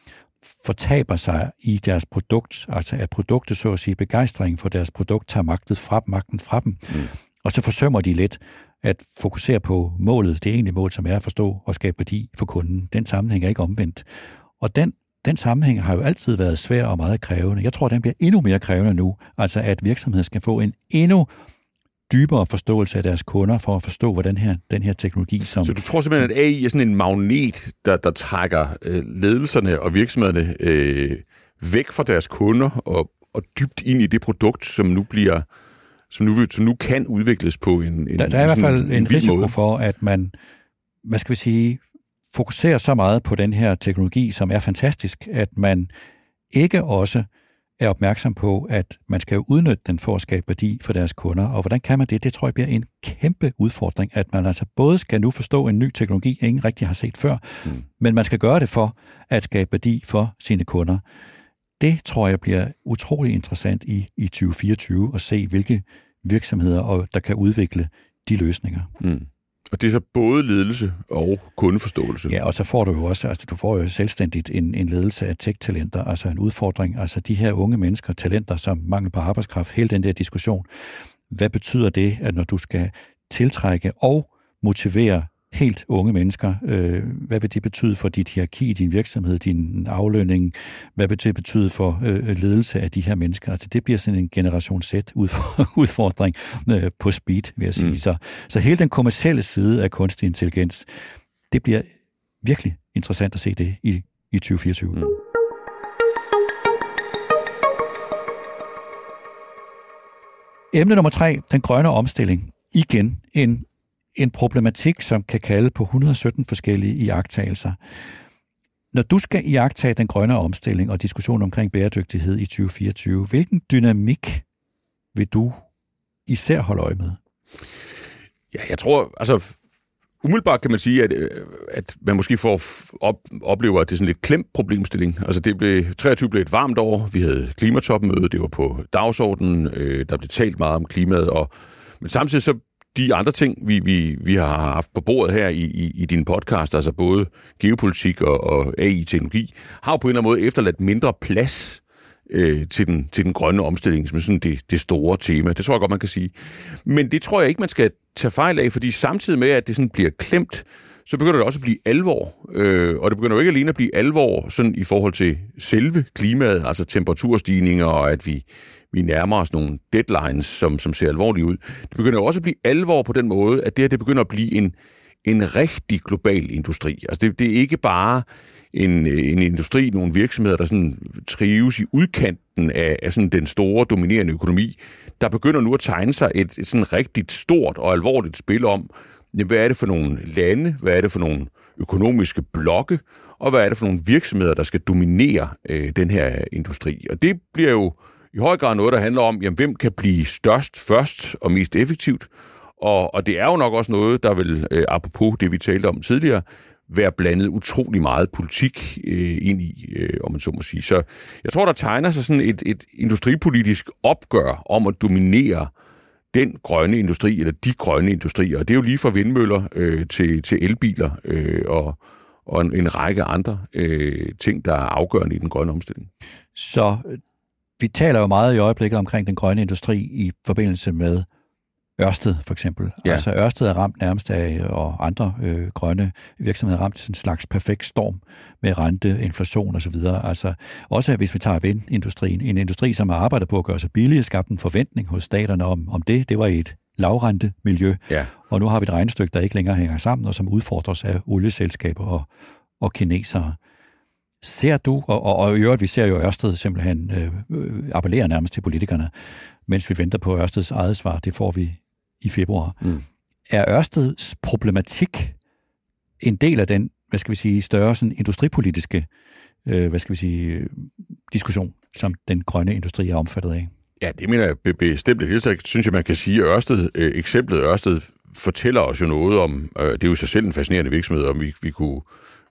fortaber sig i deres produkt, altså at produktet, så at sige, begejstringen for deres produkt tager magten fra, magten fra dem. Mm. Og så forsømmer de lidt at fokusere på målet, det egentlige mål, som er at forstå og skabe værdi for kunden. Den sammenhæng er ikke omvendt. Og den, den sammenhæng har jo altid været svær og meget krævende. Jeg tror, den bliver endnu mere krævende nu. Altså, at virksomheden skal få en endnu dybere forståelse af deres kunder, for at forstå, hvordan her, den her teknologi... Som, Så du tror simpelthen, at AI er sådan en magnet, der, der trækker øh, ledelserne og virksomhederne øh, væk fra deres kunder og, og dybt ind i det produkt, som nu bliver som nu, som nu kan udvikles på en, en Der, der er i hvert fald en, en risiko måde. for, at man, hvad skal vi sige, fokuserer så meget på den her teknologi, som er fantastisk, at man ikke også er opmærksom på, at man skal udnytte den for at skabe værdi for deres kunder. Og hvordan kan man det? Det tror jeg bliver en kæmpe udfordring, at man altså både skal nu forstå en ny teknologi, ingen rigtig har set før, mm. men man skal gøre det for at skabe værdi for sine kunder det tror jeg bliver utrolig interessant i, i 2024 at se, hvilke virksomheder, og der kan udvikle de løsninger. Mm. Og det er så både ledelse og kundeforståelse. Ja, og så får du jo også, altså du får jo selvstændigt en, en ledelse af tech-talenter, altså en udfordring, altså de her unge mennesker, talenter som mangel på arbejdskraft, hele den der diskussion. Hvad betyder det, at når du skal tiltrække og motivere helt unge mennesker. Øh, hvad vil det betyde for dit hierarki, din virksomhed, din aflønning? Hvad vil det betyde for øh, ledelse af de her mennesker? Altså det bliver sådan en generation Z udfordring øh, på speed, vil jeg sige. Mm. Så, så hele den kommercielle side af kunstig intelligens, det bliver virkelig interessant at se det i, i 2024. Mm. Emne nummer tre, den grønne omstilling. Igen en en problematik, som kan kalde på 117 forskellige iagttagelser. Når du skal iagtage den grønne omstilling og diskussion omkring bæredygtighed i 2024, hvilken dynamik vil du især holde øje med? Ja, jeg tror, altså umiddelbart kan man sige, at, øh, at man måske får op, oplever, at det er sådan lidt klemt problemstilling. Altså det blev, 23 blev et varmt år, vi havde klimatopmøde, det var på dagsordenen, øh, der blev talt meget om klimaet, og men samtidig så de andre ting, vi, vi, vi har haft på bordet her i, i, i din podcast, altså både geopolitik og, og AI-teknologi, har jo på en eller anden måde efterladt mindre plads øh, til, den, til den grønne omstilling, som er sådan det, det store tema. Det tror jeg godt, man kan sige. Men det tror jeg ikke, man skal tage fejl af, fordi samtidig med, at det sådan bliver klemt, så begynder det også at blive alvor. Øh, og det begynder jo ikke alene at blive alvor sådan i forhold til selve klimaet, altså temperaturstigninger, og at vi vi nærmer os nogle deadlines, som, som ser alvorlige ud. Det begynder jo også at blive alvor på den måde, at det her det begynder at blive en, en rigtig global industri. Altså det, det er ikke bare en, en industri, nogle virksomheder, der sådan trives i udkanten af, af sådan den store, dominerende økonomi. Der begynder nu at tegne sig et, et sådan rigtig stort og alvorligt spil om, hvad er det for nogle lande, hvad er det for nogle økonomiske blokke, og hvad er det for nogle virksomheder, der skal dominere øh, den her industri. Og det bliver jo i høj grad noget, der handler om, jamen, hvem kan blive størst først og mest effektivt. Og, og det er jo nok også noget, der vil, øh, apropos det vi talte om tidligere, være blandet utrolig meget politik øh, ind i, øh, om man så må sige. Så jeg tror, der tegner sig sådan et, et industripolitisk opgør om at dominere den grønne industri, eller de grønne industrier. Og det er jo lige fra vindmøller øh, til, til elbiler øh, og, og en, en række andre øh, ting, der er afgørende i den grønne omstilling. Så vi taler jo meget i øjeblikket omkring den grønne industri i forbindelse med Ørsted for eksempel. Ja. Altså Ørsted er ramt nærmest af, og andre øh, grønne virksomheder er ramt en slags perfekt storm med rente, inflation osv. Altså også hvis vi tager vindindustrien, en industri, som har arbejdet på at gøre sig billig, skabt en forventning hos staterne om, om det. Det var et lavrente miljø. Ja. Og nu har vi et regnestykke, der ikke længere hænger sammen, og som udfordres af olieselskaber og, og kinesere. Ser du, og, og, og i øvrigt, vi ser jo Ørsted simpelthen øh, øh, appellere nærmest til politikerne, mens vi venter på Ørsteds eget svar, det får vi i februar. Mm. Er Ørsteds problematik en del af den hvad skal vi sige, større sådan industripolitiske øh, hvad skal vi sige, diskussion, som den grønne industri er omfattet af. Ja, det mener jeg bestemt. Det så synes jeg, man kan sige, at Ørsted, øh, eksemplet Ørsted fortæller os jo noget om, øh, det er jo sig selv en fascinerende virksomhed, og vi, vi kunne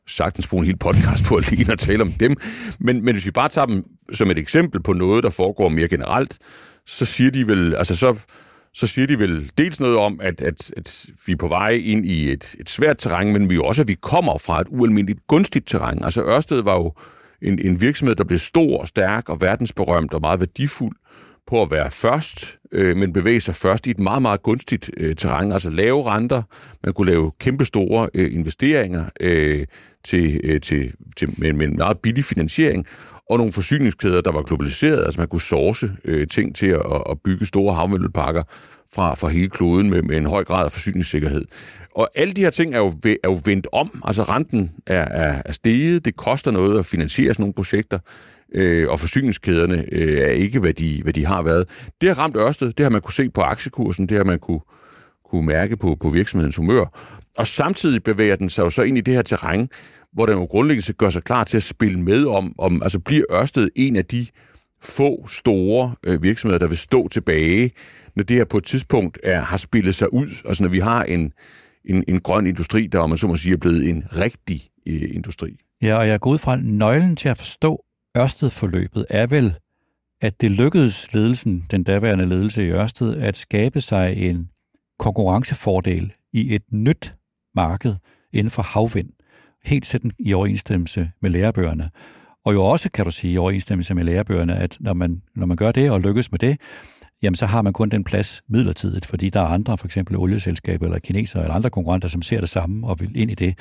sagtens bruge en hel podcast på at lige at tale om dem. Men, men hvis vi bare tager dem som et eksempel på noget, der foregår mere generelt, så siger de vel, altså så, så siger de vel dels noget om, at, at, at vi er på vej ind i et, et svært terræn, men vi også, at vi kommer fra et ualmindeligt gunstigt terræn. Altså Ørsted var jo en, en virksomhed, der blev stor og stærk og verdensberømt og meget værdifuld på at være først, øh, men bevæge sig først i et meget, meget gunstigt øh, terræn, altså lave renter, man kunne lave kæmpestore øh, investeringer øh, til, øh, til, til, med, med en meget billig finansiering, og nogle forsyningskæder, der var globaliseret, altså man kunne source øh, ting til at, at bygge store havmølleparker fra, fra hele kloden med, med en høj grad af forsyningssikkerhed. Og alle de her ting er jo, er jo vendt om. Altså renten er, er, er steget, det koster noget at finansiere sådan nogle projekter, øh, og forsyningskæderne øh, er ikke, hvad de, hvad de har været. Det har ramt Ørsted, det har man kunne se på aktiekursen, det har man kunne, kunne mærke på, på virksomhedens humør. Og samtidig bevæger den sig jo så ind i det her terræn, hvor den jo grundlæggende gør sig klar til at spille med om, om altså bliver Ørsted en af de få store øh, virksomheder, der vil stå tilbage, når det her på et tidspunkt er, har spillet sig ud. Altså når vi har en, en, en grøn industri, der, om man så må sige, er blevet en rigtig øh, industri. Ja, og jeg går ud fra, nøglen til at forstå Ørsted-forløbet er vel, at det lykkedes ledelsen, den daværende ledelse i Ørsted, at skabe sig en konkurrencefordel i et nyt marked inden for havvind. Helt sætten i overensstemmelse med lærebøgerne. Og jo også, kan du sige, i overensstemmelse med lærebøgerne, at når man, når man gør det og lykkes med det, jamen så har man kun den plads midlertidigt, fordi der er andre, for eksempel olieselskaber eller kinesere eller andre konkurrenter, som ser det samme og vil ind i det.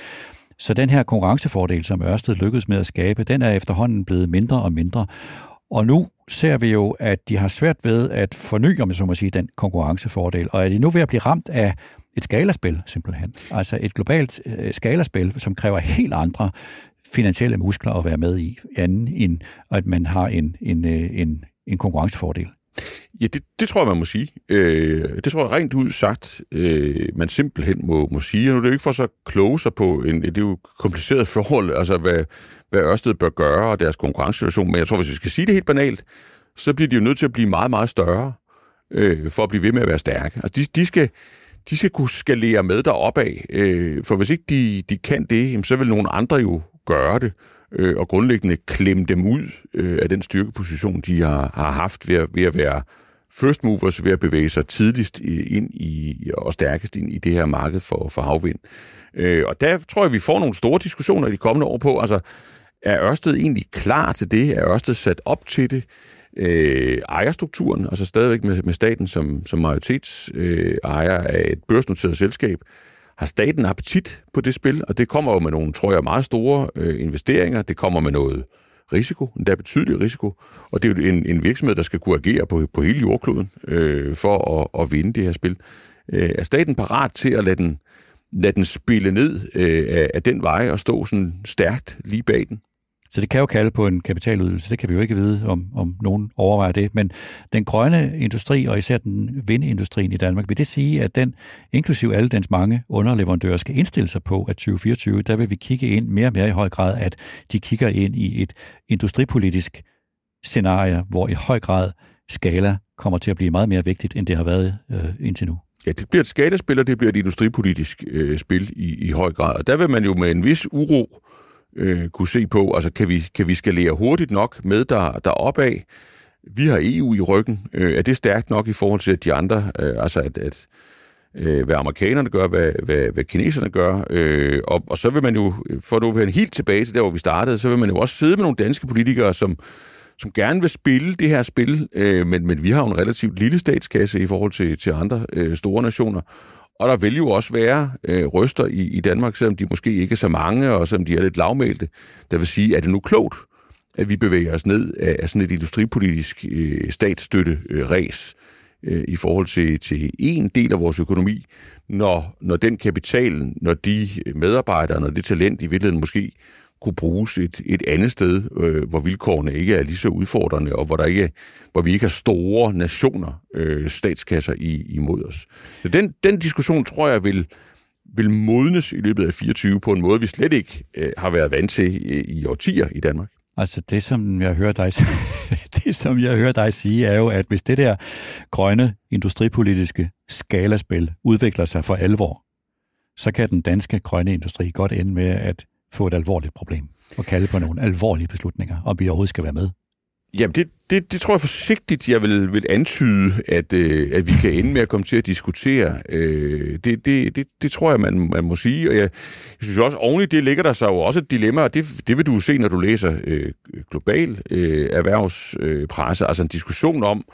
Så den her konkurrencefordel, som Ørsted lykkedes med at skabe, den er efterhånden blevet mindre og mindre. Og nu ser vi jo, at de har svært ved at forny, om jeg så må sige, den konkurrencefordel, og er de nu ved at blive ramt af et skalaspil, simpelthen. Altså et globalt øh, skalaspil, som kræver helt andre finansielle muskler at være med i, anden end at man har en, en, øh, en, en konkurrencefordel. Ja, det, det tror jeg, man må sige. Øh, det tror jeg rent ud sagt, øh, man simpelthen må, må sige. Og nu er det jo ikke for så kloge sig på, en, det er jo kompliceret forhold, altså hvad, hvad Ørsted bør gøre og deres konkurrencesituation, men jeg tror, hvis vi skal sige det helt banalt, så bliver de jo nødt til at blive meget, meget større, øh, for at blive ved med at være stærke. Altså de, de skal, de skal kunne skalere med deroppe af, øh, for hvis ikke de, de kan det, så vil nogle andre jo gøre det øh, og grundlæggende klemme dem ud øh, af den styrkeposition, de har, har haft ved at, ved at være first movers, ved at bevæge sig tidligst ind i, og stærkest ind i det her marked for, for havvind. Øh, og der tror jeg, vi får nogle store diskussioner i de kommende år på, altså er Ørsted egentlig klar til det? Er Ørsted sat op til det? Øh, ejerstrukturen, altså stadigvæk med, med staten som, som majoritetsejer øh, af et børsnoteret selskab, har staten appetit på det spil, og det kommer jo med nogle, tror jeg, meget store øh, investeringer. Det kommer med noget risiko, endda betydelig risiko, og det er jo en, en virksomhed, der skal kunne agere på, på hele jordkloden øh, for at, at vinde det her spil. Øh, er staten parat til at lade den, lade den spille ned øh, af, af den vej og stå sådan stærkt lige bag den? Så det kan jo kalde på en kapitaludvidelse. Det kan vi jo ikke vide, om, om nogen overvejer det. Men den grønne industri, og især den vindindustrien i Danmark, vil det sige, at den, inklusiv alle dens mange underleverandører, skal indstille sig på, at 2024, der vil vi kigge ind mere og mere i høj grad, at de kigger ind i et industripolitisk scenarie, hvor i høj grad skala kommer til at blive meget mere vigtigt, end det har været øh, indtil nu. Ja, det bliver et skalaspil, og det bliver et industripolitisk øh, spil i, i høj grad. Og der vil man jo med en vis uro øh, kunne se på, altså kan vi, kan vi skalere hurtigt nok med der, der opad? Vi har EU i ryggen. Øh, er det stærkt nok i forhold til de andre, øh, altså at, at øh, hvad amerikanerne gør, hvad, hvad, hvad kineserne gør, øh, og, og så vil man jo, for nu være helt tilbage til der, hvor vi startede, så vil man jo også sidde med nogle danske politikere, som, som gerne vil spille det her spil, øh, men, men vi har jo en relativt lille statskasse i forhold til, til andre øh, store nationer, og der vil jo også være øh, røster i, i Danmark, selvom de måske ikke er så mange, og selvom de er lidt lavmælte, der vil sige, er det nu klogt, at vi bevæger os ned af sådan et industripolitisk øh, statsstøtte-ræs øh, i forhold til, til en del af vores økonomi, når, når den kapital, når de medarbejdere, når det talent i virkeligheden måske kunne bruges et, et andet sted, øh, hvor vilkårene ikke er lige så udfordrende, og hvor, der ikke, hvor vi ikke har store nationer, øh, statskasser i, imod os. Så den, den diskussion tror jeg vil, vil modnes i løbet af 24 på en måde, vi slet ikke øh, har været vant til i, i årtier i Danmark. Altså det, som jeg hører dig, det, som jeg hører dig sige, er jo, at hvis det der grønne industripolitiske skalaspil udvikler sig for alvor, så kan den danske grønne industri godt ende med at få et alvorligt problem og kalde på nogle alvorlige beslutninger, om vi overhovedet skal være med. Jamen, det, det, det tror jeg forsigtigt, jeg vil, vil antyde, at, øh, at vi kan ende med at komme til at diskutere. Øh, det, det, det, det tror jeg, man, man må sige. Og jeg, jeg synes også, oven i det ligger der sig jo også et dilemma, og det, det vil du se, når du læser øh, global øh, erhvervspresse, øh, altså en diskussion om,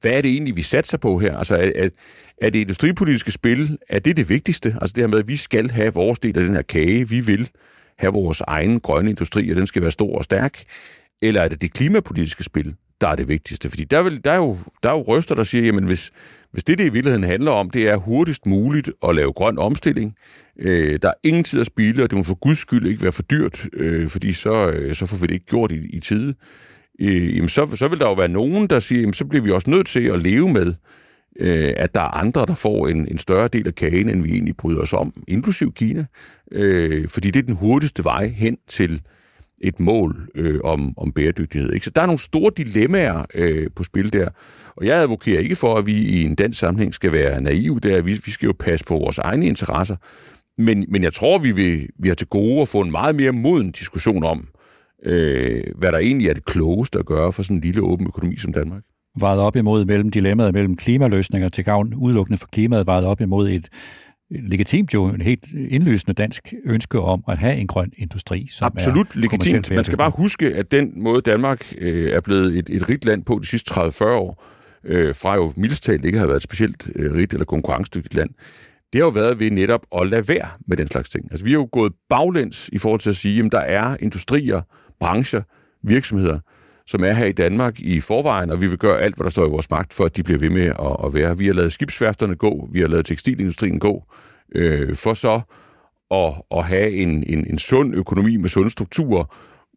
hvad er det egentlig, vi satser på her? Altså, er, er, er det industripolitiske spil, er det det vigtigste? Altså det her med, at vi skal have vores del af den her kage, vi vil have vores egen grønne industri, og den skal være stor og stærk. Eller er det det klimapolitiske spil, der er det vigtigste? Fordi der, vil, der, er, jo, der er jo røster, der siger, jamen hvis, hvis det, det i virkeligheden handler om, det er hurtigst muligt at lave grøn omstilling, øh, der er ingen tid at spille, og det må for guds skyld ikke være for dyrt, øh, fordi så, øh, så får vi det ikke gjort i, i tide, øh, jamen så, så vil der jo være nogen, der siger, jamen så bliver vi også nødt til at leve med, øh, at der er andre, der får en, en større del af kagen, end vi egentlig bryder os om, inklusiv Kina, øh, fordi det er den hurtigste vej hen til et mål øh, om, om bæredygtighed. Ikke? Så der er nogle store dilemmaer øh, på spil der. Og jeg advokerer ikke for, at vi i en dansk sammenhæng skal være naive der. Vi, vi skal jo passe på vores egne interesser. Men, men jeg tror, vi, vil, vi har til gode at få en meget mere moden diskussion om, øh, hvad der egentlig er det klogeste at gøre for sådan en lille åben økonomi som Danmark. vejet op imod mellem dilemmaet mellem klimaløsninger til gavn udelukkende for klimaet, vejet op imod et legitimt jo en helt indlysende dansk ønske om at have en grøn industri. Som Absolut legitimt. Man skal bare huske, at den måde Danmark øh, er blevet et, et rigt land på de sidste 30-40 år, øh, fra jo mildest ikke har været et specielt øh, rigt eller konkurrencedygtigt land, det har jo været ved netop at lade være med den slags ting. Altså vi har jo gået baglæns i forhold til at sige, at der er industrier, brancher, virksomheder, som er her i Danmark i forvejen, og vi vil gøre alt, hvad der står i vores magt, for at de bliver ved med at, at være. Vi har lavet skibsværfterne gå, vi har lavet tekstilindustrien gå, øh, for så at, at have en, en, en sund økonomi med sunde strukturer,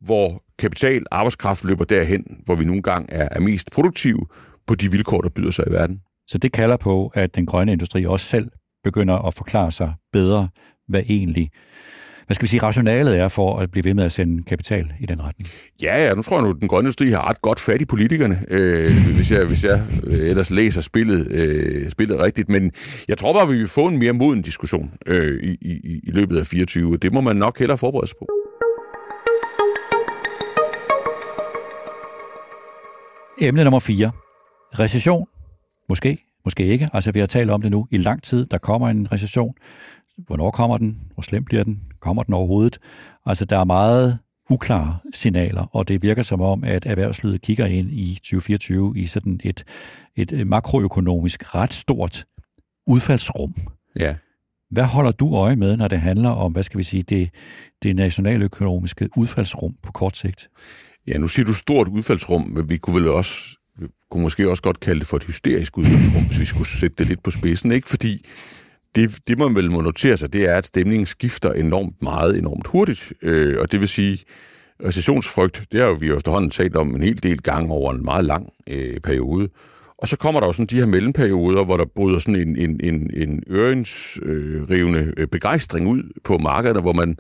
hvor kapital, arbejdskraft løber derhen, hvor vi nogle gange er, er mest produktive på de vilkår, der byder sig i verden. Så det kalder på, at den grønne industri også selv begynder at forklare sig bedre, hvad egentlig hvad skal vi sige, rationalet er for at blive ved med at sende kapital i den retning? Ja, ja, nu tror jeg nu, at den grønne industri har ret godt fat i politikerne, øh, hvis, jeg, hvis jeg øh, ellers læser spillet, øh, spillet rigtigt. Men jeg tror bare, vi vil få en mere moden diskussion øh, i, i, i løbet af 24. Det må man nok hellere forberede sig på. Emne nummer 4. Recession. Måske, måske ikke. Altså, vi har talt om det nu i lang tid. Der kommer en recession. Hvornår kommer den? Hvor slem bliver den? Kommer den overhovedet? Altså, der er meget uklare signaler, og det virker som om, at erhvervslivet kigger ind i 2024 i sådan et, et makroøkonomisk ret stort udfaldsrum. Ja. Hvad holder du øje med, når det handler om, hvad skal vi sige, det, det nationaløkonomiske udfaldsrum på kort sigt? Ja, nu siger du stort udfaldsrum, men vi kunne vel også, vi kunne måske også godt kalde det for et hysterisk udfaldsrum, hvis vi skulle sætte det lidt på spidsen, ikke? Fordi det, det man vel må notere sig, det er, at stemningen skifter enormt meget, enormt hurtigt. Øh, og det vil sige, recessionsfrygt, det har jo vi jo efterhånden talt om en hel del gange over en meget lang øh, periode. Og så kommer der jo sådan de her mellemperioder, hvor der bryder sådan en, en, en, en øringsrivende øh, begejstring ud på markedet, hvor man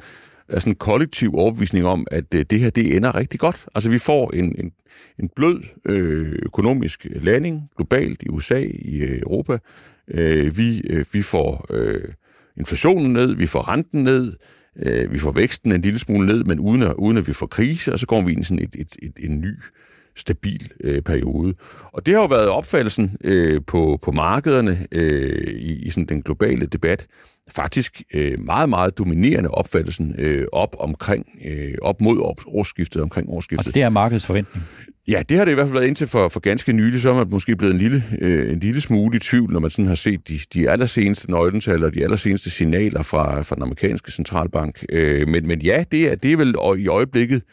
er sådan en kollektiv overbevisning om, at øh, det her det ender rigtig godt. Altså vi får en, en, en blød øh, økonomisk landing globalt i USA, i øh, Europa, Øh, vi, øh, vi får øh, inflationen ned, vi får renten ned, øh, vi får væksten en lille smule ned, men uden at, uden at vi får krise, og så går vi ind i sådan et, et, et, en ny stabil øh, periode. Og det har jo været opfattelsen øh, på, på markederne øh, i, i sådan den globale debat, faktisk øh, meget, meget dominerende opfattelsen øh, op omkring, øh, op mod årsskiftet, omkring årsskiftet. Altså det er markedets forventning? Ja, det har det i hvert fald været indtil for, for ganske nylig, så er man måske blevet en lille, øh, en lille smule i tvivl, når man sådan har set de, de allerseneste nøgletal og de allerseneste signaler fra, fra den amerikanske centralbank. Øh, men, men ja, det er, det er vel i øjeblikket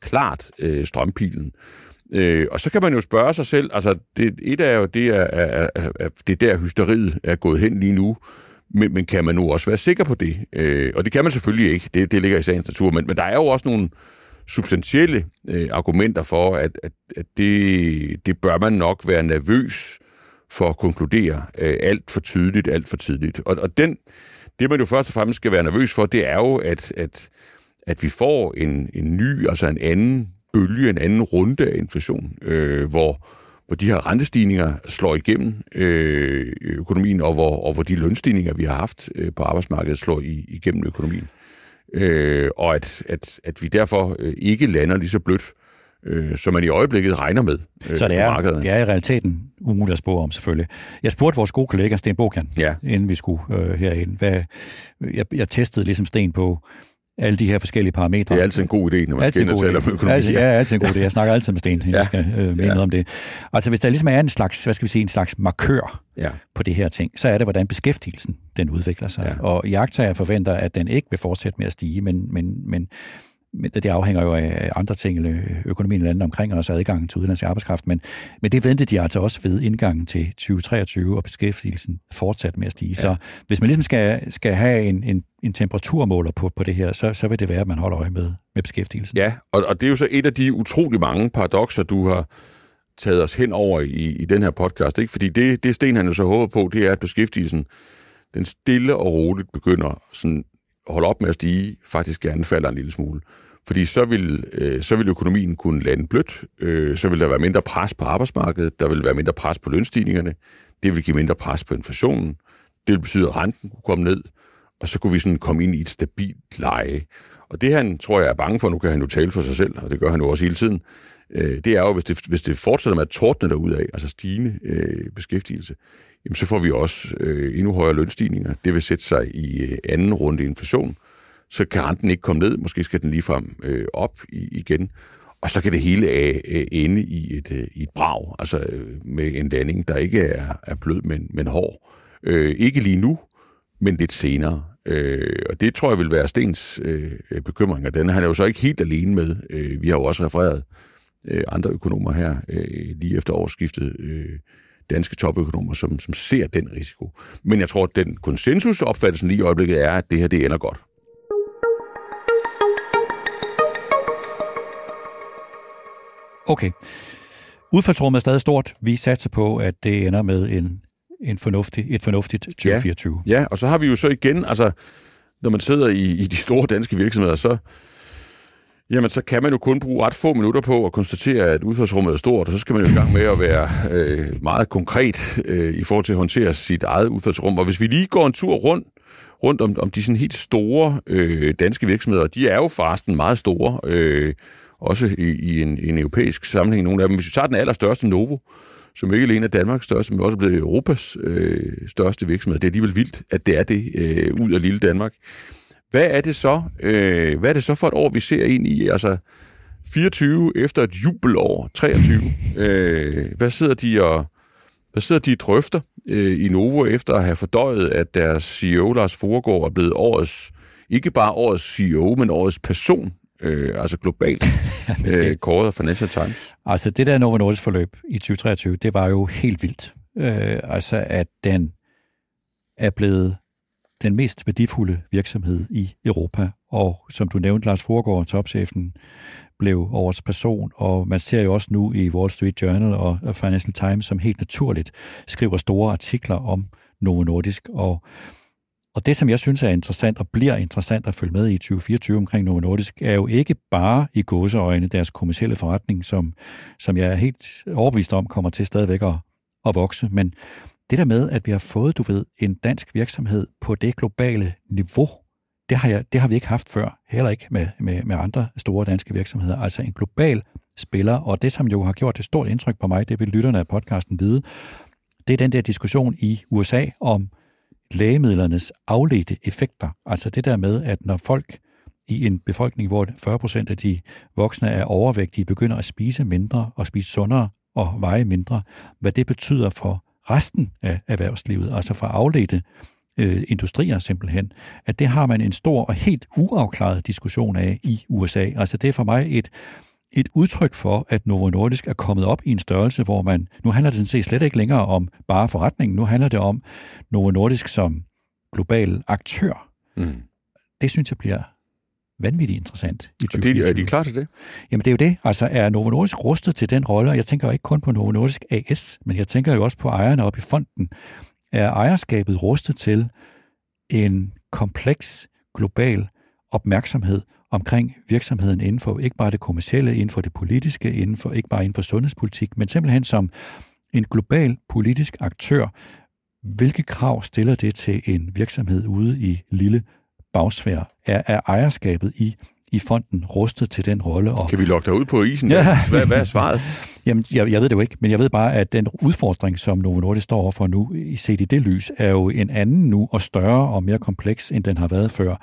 klart øh, strømpilen. Øh, og så kan man jo spørge sig selv, altså det, et er jo, det er, er, er, er, det der hysteriet er gået hen lige nu, men, men kan man nu også være sikker på det? Øh, og det kan man selvfølgelig ikke, det, det ligger i sagens natur, men, men der er jo også nogle substantielle øh, argumenter for, at, at, at det, det bør man nok være nervøs for at konkludere øh, alt for tydeligt, alt for tidligt. Og, og den, det, man jo først og fremmest skal være nervøs for, det er jo, at, at, at vi får en, en ny, altså en anden bølge, en anden runde af inflation, øh, hvor, hvor de her rentestigninger slår igennem øh, økonomien, og hvor, og hvor de lønstigninger, vi har haft øh, på arbejdsmarkedet, slår i, igennem økonomien. Øh, og at, at, at vi derfor øh, ikke lander lige så blødt, øh, som man i øjeblikket regner med øh, Så det er, det er i realiteten umuligt at spore om, selvfølgelig. Jeg spurgte vores gode kollega Sten Bokan, ja. inden vi skulle øh, herind. Hvad, jeg, jeg testede ligesom Sten på, alle de her forskellige parametre. Det er altid en god idé, når man altid skal og om økonomi. Altid, ja, altid en god idé. Jeg snakker altid med Sten, ja. jeg skal øh, mene ja. noget om det. Altså, hvis der ligesom er en slags, hvad skal vi sige, en slags markør ja. på det her ting, så er det, hvordan beskæftigelsen den udvikler sig. Ja. Og jagttager forventer, at den ikke vil fortsætte med at stige, men, men, men men det afhænger jo af andre ting, økonomien i landet omkring os, adgangen til udenlandsk arbejdskraft, men, men det ventede de altså også ved indgangen til 2023, og beskæftigelsen fortsat med at stige. Ja. Så hvis man ligesom skal, skal have en, en, en temperaturmåler på, på det her, så, så vil det være, at man holder øje med, med beskæftigelsen. Ja, og, og det er jo så et af de utrolig mange paradoxer, du har taget os hen over i, i den her podcast. Ikke? Fordi det, det Sten han jo så håber på, det er, at beskæftigelsen den stille og roligt begynder sådan holder op med at stige, faktisk gerne falder en lille smule. Fordi så vil, øh, så vil økonomien kunne lande blødt, øh, så vil der være mindre pres på arbejdsmarkedet, der vil være mindre pres på lønstigningerne, det vil give mindre pres på inflationen, det vil betyde, at renten kunne komme ned, og så kunne vi sådan komme ind i et stabilt leje. Og det han, tror jeg, er bange for, nu kan han jo tale for sig selv, og det gør han jo også hele tiden, øh, det er jo, hvis det, hvis det fortsætter med at tordne derudad, altså stigende øh, beskæftigelse, jamen så får vi også øh, endnu højere lønstigninger. Det vil sætte sig i øh, anden runde inflation, så kan renten ikke komme ned, måske skal den ligefrem øh, op i, igen, og så kan det hele øh, øh ende i et, øh, i et brag, altså øh, med en landing, der ikke er, er blød, men, men hård. Øh, ikke lige nu, men lidt senere. Øh, og det tror jeg vil være Stens øh, bekymring, og den han er jo så ikke helt alene med. Øh, vi har jo også refereret øh, andre økonomer her øh, lige efter årsskiftet, øh, danske topøkonomer, som, som ser den risiko. Men jeg tror, at den konsensusopfattelsen lige i øjeblikket er, at det her det ender godt. Okay. Udfaldsrummet er stadig stort. Vi satser på, at det ender med en, en fornuftig, et fornuftigt 2024. Ja, ja, og så har vi jo så igen, altså, når man sidder i, i de store danske virksomheder, så, jamen, så kan man jo kun bruge ret få minutter på at konstatere, at udfaldsrummet er stort, og så skal man jo i gang med at være øh, meget konkret øh, i forhold til at håndtere sit eget udfaldsrum. Og hvis vi lige går en tur rundt, rundt om, om de sådan helt store øh, danske virksomheder, de er jo forresten meget store, øh, også i, i en, en europæisk sammenhæng, nogle af dem. Hvis vi tager den allerstørste Novo, som ikke alene er Danmarks største, men også blevet Europas øh, største virksomhed. Det er alligevel vildt, at det er det øh, ud af lille Danmark. Hvad er det så? Øh, hvad er det så for et år, vi ser ind i? Altså 24 efter et jubelår, 23. øh, hvad sidder de og hvad sidder de drøfter øh, i Novo efter at have fordøjet, at deres CEO Lars Foregård er blevet årets, ikke bare årets CEO, men årets person øh, altså globalt, øh, kåret af Financial Times. Altså det der Novo Nordisk forløb i 2023, det var jo helt vildt. Øh, altså at den er blevet den mest værdifulde virksomhed i Europa. Og som du nævnte, Lars Forgård, topchefen, blev årets person, og man ser jo også nu i Wall Street Journal og Financial Times, som helt naturligt skriver store artikler om Novo Nordisk, og og det, som jeg synes er interessant og bliver interessant at følge med i 2024 omkring Novo Nordisk, er jo ikke bare i gåseøjne deres kommersielle forretning, som, som jeg er helt overbevist om kommer til stadigvæk at, at vokse, men det der med, at vi har fået, du ved, en dansk virksomhed på det globale niveau, det har, jeg, det har vi ikke haft før, heller ikke med, med, med andre store danske virksomheder. Altså en global spiller, og det, som jo har gjort et stort indtryk på mig, det vil lytterne af podcasten vide, det er den der diskussion i USA om lægemidlernes afledte effekter. Altså det der med, at når folk i en befolkning, hvor 40 procent af de voksne er overvægtige, begynder at spise mindre og spise sundere og veje mindre, hvad det betyder for resten af erhvervslivet, altså for afledte øh, industrier simpelthen, at det har man en stor og helt uafklaret diskussion af i USA. Altså det er for mig et et udtryk for, at Novo Nordisk er kommet op i en størrelse, hvor man, nu handler det sådan set slet ikke længere om bare forretningen, nu handler det om Novo Nordisk som global aktør. Mm. Det synes jeg bliver vanvittigt interessant i 2024. Det, er de klar til det? Jamen det er jo det. Altså er Novo Nordisk rustet til den rolle, og jeg tænker ikke kun på Novo Nordisk AS, men jeg tænker jo også på ejerne op i fonden. Er ejerskabet rustet til en kompleks global opmærksomhed omkring virksomheden inden for ikke bare det kommercielle, inden for det politiske, inden for, ikke bare inden for sundhedspolitik, men simpelthen som en global politisk aktør. Hvilke krav stiller det til en virksomhed ude i lille bagsvær? Er, er ejerskabet i i fonden rustet til den rolle. Og... Kan vi lokke dig ud på isen? Ja. Hvad, hvad er svaret? Jamen, jeg, jeg ved det jo ikke, men jeg ved bare, at den udfordring, som Novo Nordisk står overfor nu, set i det lys, er jo en anden nu, og større og mere kompleks, end den har været før.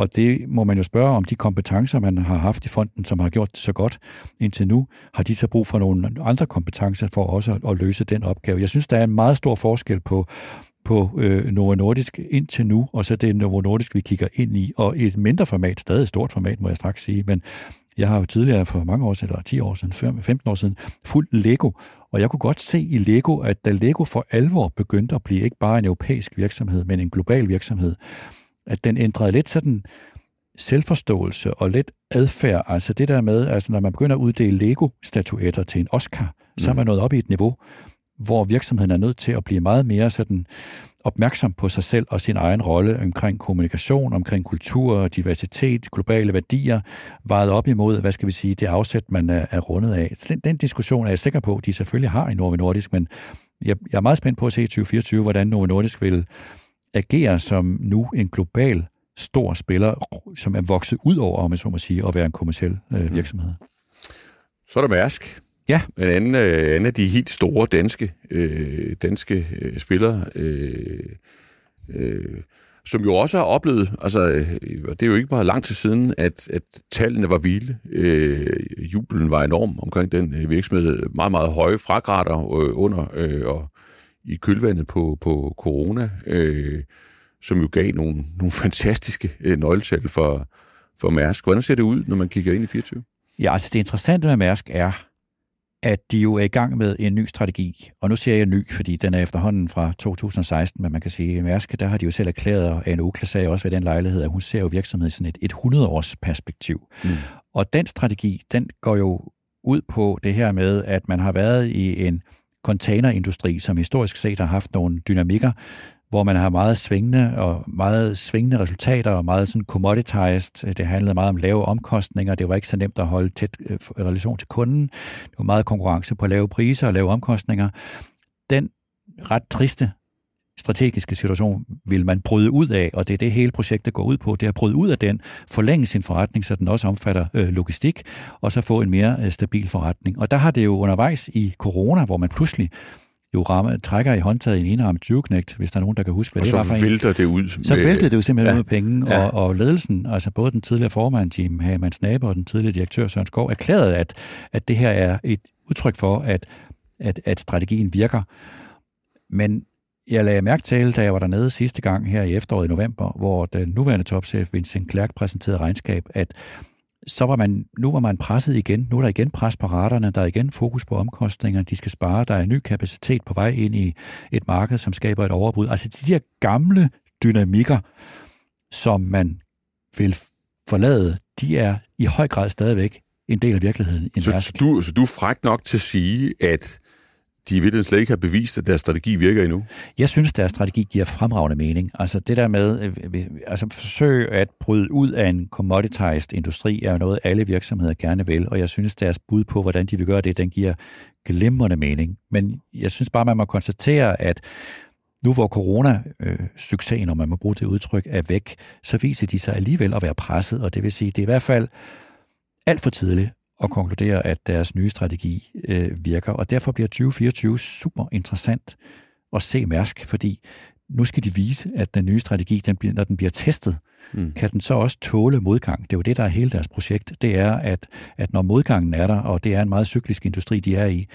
Og det må man jo spørge om de kompetencer, man har haft i fonden, som har gjort det så godt indtil nu, har de så brug for nogle andre kompetencer for også at, at løse den opgave. Jeg synes, der er en meget stor forskel på på øh, Novo Nordisk indtil nu, og så det Novo Nordisk, vi kigger ind i, og et mindre format, stadig stort format, må jeg straks sige, men jeg har jo tidligere for mange år siden, eller 10 år siden, 15 år siden, fuldt Lego, og jeg kunne godt se i Lego, at da Lego for alvor begyndte at blive ikke bare en europæisk virksomhed, men en global virksomhed, at den ændrede lidt sådan selvforståelse og lidt adfærd. Altså det der med, altså når man begynder at uddele Lego-statuetter til en Oscar, mm. så er man nået op i et niveau, hvor virksomheden er nødt til at blive meget mere sådan opmærksom på sig selv og sin egen rolle omkring kommunikation, omkring kultur, diversitet, globale værdier, vejet op imod, hvad skal vi sige, det afsæt, man er, er rundet af. Den, den diskussion er jeg sikker på, de selvfølgelig har i Novo Nordisk, men jeg, jeg er meget spændt på at se i 2024, hvordan Novo Nordisk vil agere som nu en global stor spiller, som er vokset ud over, om jeg så må sige, at være en kommersiel øh, virksomhed. Så er der Mærsk. Ja. En anden, øh, en af de helt store danske, øh, danske øh, spillere, øh, øh, som jo også har oplevet, altså øh, det er jo ikke bare lang tid siden, at, at tallene var vilde. Øh, jubelen var enorm omkring den øh, virksomhed. Meget, meget høje fragrader øh, under øh, og i kølvandet på, på corona, øh, som jo gav nogle, nogle fantastiske øh, nøgletal for, for Mærsk. Hvordan ser det ud, når man kigger ind i 24? Ja, altså det interessante med Mærsk er, at de jo er i gang med en ny strategi. Og nu siger jeg ny, fordi den er efterhånden fra 2016, men man kan sige, at Mærsk, der har de jo selv erklæret, og Anne Ukla sagde også ved den lejlighed, at hun ser jo virksomheden i sådan et, et 100-års perspektiv. Mm. Og den strategi, den går jo ud på det her med, at man har været i en containerindustri, som historisk set har haft nogle dynamikker, hvor man har meget svingende og meget svingende resultater og meget sådan commoditized. Det handlede meget om lave omkostninger. Det var ikke så nemt at holde tæt øh, relation til kunden. Det var meget konkurrence på lave priser og lave omkostninger. Den ret triste strategiske situation vil man bryde ud af, og det er det hele projektet går ud på, det er at bryde ud af den, forlænge sin forretning, så den også omfatter øh, logistik, og så få en mere øh, stabil forretning. Og der har det jo undervejs i corona, hvor man pludselig jo rammer, trækker i håndtaget i en enarmet 20 hvis der er nogen, der kan huske, hvad og det var for en. vælter det ud. Så med... væltede det jo simpelthen ja. ud med penge, ja. og, og ledelsen, altså både den tidligere formand, Jim Hagemanns Naber, og den tidligere direktør, Søren Skov, erklærede, at, at det her er et udtryk for, at, at, at strategien virker. Men jeg lagde mærke til, da jeg var dernede sidste gang her i efteråret i november, hvor den nuværende topchef Vincent Clerc præsenterede regnskab, at så var man, nu var man presset igen. Nu er der igen pres på raterne, der er igen fokus på omkostninger, de skal spare, der er ny kapacitet på vej ind i et marked, som skaber et overbrud. Altså de der gamle dynamikker, som man vil forlade, de er i høj grad stadigvæk en del af virkeligheden. Så, så, du, så du er fræk nok til at sige, at de i virkeligheden slet ikke har bevist, at deres strategi virker endnu? Jeg synes, deres strategi giver fremragende mening. Altså det der med, øh, altså forsøg at bryde ud af en commoditized industri, er noget, alle virksomheder gerne vil, og jeg synes, deres bud på, hvordan de vil gøre det, den giver glimrende mening. Men jeg synes bare, man må konstatere, at nu hvor corona-succesen, øh, om man må bruge det udtryk, er væk, så viser de sig alligevel at være presset, og det vil sige, det er i hvert fald alt for tidligt og konkludere, at deres nye strategi øh, virker. Og derfor bliver 2024 super interessant at se Mærsk, fordi nu skal de vise, at den nye strategi, den bliver, når den bliver testet, mm. kan den så også tåle modgang. Det er jo det, der er hele deres projekt. Det er, at, at når modgangen er der, og det er en meget cyklisk industri, de er i,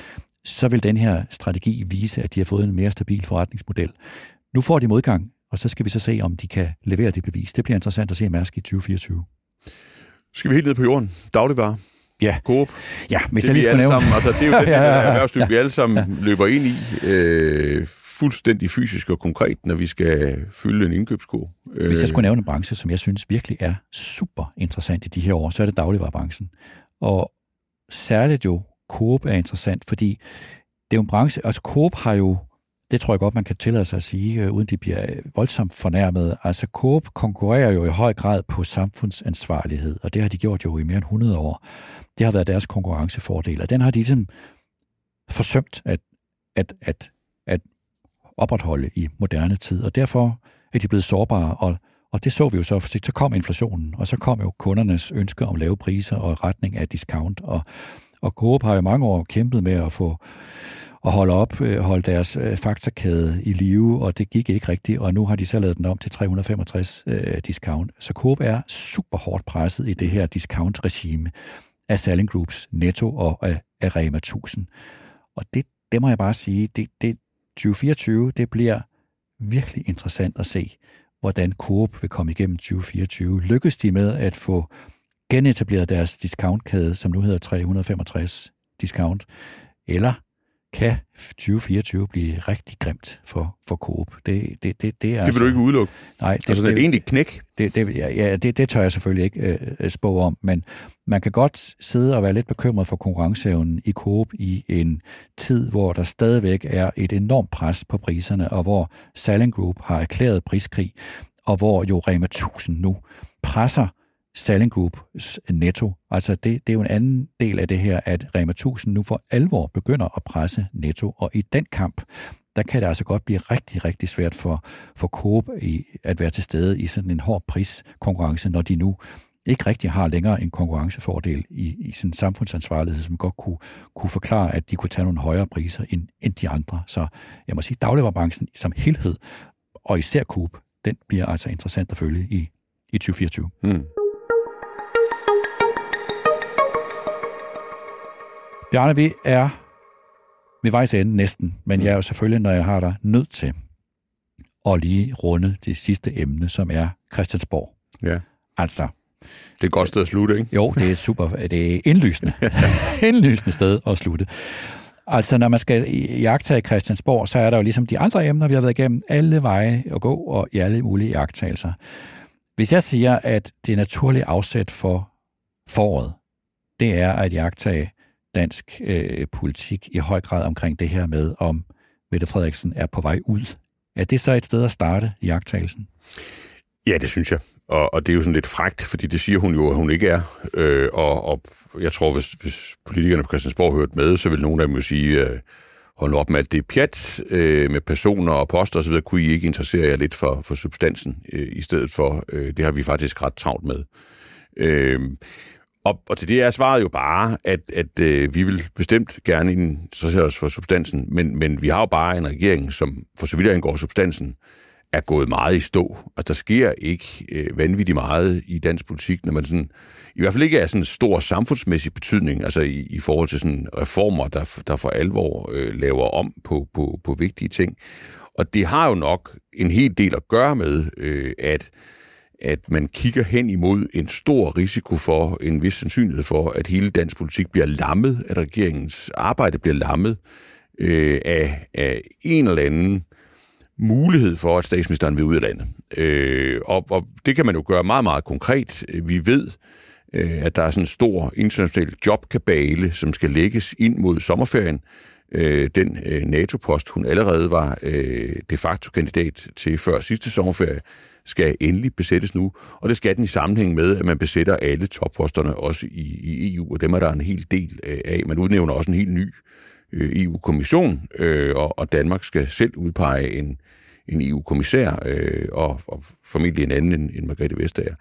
så vil den her strategi vise, at de har fået en mere stabil forretningsmodel. Nu får de modgang, og så skal vi så se, om de kan levere det bevis. Det bliver interessant at se Mærsk i 2024. Skal vi helt ned på jorden? Dagligvarer. Ja. Coop. Ja, hvis det, jeg lige skulle nævne. Sammen, altså, det er jo den ja, ja, ja, erhvervsliv, ja. vi alle sammen ja. løber ind i, øh, fuldstændig fysisk og konkret, når vi skal fylde en indkøbskur. Hvis jeg øh. skulle nævne en branche, som jeg synes virkelig er super interessant i de her år, så er det dagligvarerbranchen. Og særligt jo Coop er interessant, fordi det er jo en branche, altså Coop har jo det tror jeg godt, man kan tillade sig at sige, øh, uden de bliver øh, voldsomt fornærmet. Altså Coop konkurrerer jo i høj grad på samfundsansvarlighed, og det har de gjort jo i mere end 100 år. Det har været deres konkurrencefordel, og den har de ligesom forsømt at, at, at, at opretholde i moderne tid, og derfor er de blevet sårbare, og, og det så vi jo så, for så kom inflationen, og så kom jo kundernes ønske om lave priser og retning af discount, og, og Coop har jo mange år kæmpet med at få at holde op, øh, holde deres øh, faktorkæde i live, og det gik ikke rigtigt, og nu har de så lavet den om til 365 øh, discount. Så Coop er super hårdt presset i det her discount-regime af Selling Groups, Netto og af, af Rema 1000. Og det, det må jeg bare sige, det, det 2024, det bliver virkelig interessant at se, hvordan Coop vil komme igennem 2024. Lykkes de med at få genetableret deres discountkæde, som nu hedder 365 discount, eller kan 2024 blive rigtig grimt for, for Coop. Det, det, det, det, er det vil altså, du ikke udelukke? Nej. Det, altså, det, det er egentlig knæk? Det, det, ja, det, det tør jeg selvfølgelig ikke øh, spå om, men man kan godt sidde og være lidt bekymret for konkurrenceevnen i Coop i en tid, hvor der stadigvæk er et enormt pres på priserne, og hvor Salling Group har erklæret priskrig, og hvor jo Rema 1000 nu presser Stalin Groups netto. Altså det, det er jo en anden del af det her, at Rema 1000 nu for alvor begynder at presse netto, og i den kamp, der kan det altså godt blive rigtig, rigtig svært for, for Coop i, at være til stede i sådan en hård priskonkurrence, når de nu ikke rigtig har længere en konkurrencefordel i, i sådan en samfundsansvarlighed, som godt kunne, kunne forklare, at de kunne tage nogle højere priser end, end de andre. Så jeg må sige, dagligvarerbranchen som helhed, og især Coop, den bliver altså interessant at følge i, i 2024. Mm. Bjarne, vi er ved vejs ende næsten, men jeg er jo selvfølgelig, når jeg har dig, nødt til at lige runde det sidste emne, som er Christiansborg. Ja. Altså. Det er et godt sted at slutte, ikke? Jo, det er super. Det er indlysende. indlysende sted at slutte. Altså, når man skal jagtage Christiansborg, så er der jo ligesom de andre emner, vi har været igennem, alle veje at gå og i alle mulige jagttagelser. Hvis jeg siger, at det naturlige afsæt for foråret, det er at jagtage dansk øh, politik i høj grad omkring det her med, om Mette Frederiksen er på vej ud. Er det så et sted at starte i jagttagelsen? Ja, det synes jeg. Og, og det er jo sådan lidt frægt, fordi det siger hun jo, at hun ikke er. Øh, og, og jeg tror, hvis, hvis politikerne på Christiansborg hørte med, så vil nogen af dem jo sige, øh, hold op med alt det pjat øh, med personer og poster osv., kunne I ikke interessere jer lidt for, for substansen, øh, i stedet for, øh, det har vi faktisk ret travlt med. Øh, og, og til det er svaret jo bare, at, at øh, vi vil bestemt gerne interessere os for substansen, men, men vi har jo bare en regering, som for så vidt angår substansen, er gået meget i stå. Altså, der sker ikke øh, vanvittigt meget i dansk politik, når man sådan, i hvert fald ikke er sådan en stor samfundsmæssig betydning, altså i, i forhold til sådan reformer, der, der for alvor øh, laver om på, på, på vigtige ting. Og det har jo nok en hel del at gøre med, øh, at at man kigger hen imod en stor risiko for, en vis sandsynlighed for, at hele dansk politik bliver lammet, at regeringens arbejde bliver lammet øh, af, af en eller anden mulighed for, at statsministeren vil ud af landet. Øh, og, og det kan man jo gøre meget, meget konkret. Vi ved, øh, at der er sådan en stor international jobkabale, som skal lægges ind mod sommerferien. Øh, den øh, NATO-post, hun allerede var øh, de facto kandidat til før sidste sommerferie, skal endelig besættes nu, og det skal den i sammenhæng med, at man besætter alle topposterne også i, i EU, og dem er der en hel del øh, af. Man udnævner også en helt ny øh, EU-kommission, øh, og, og Danmark skal selv udpege en, en EU-kommissær, øh, og, og formentlig en anden end, end Margrethe Vestager.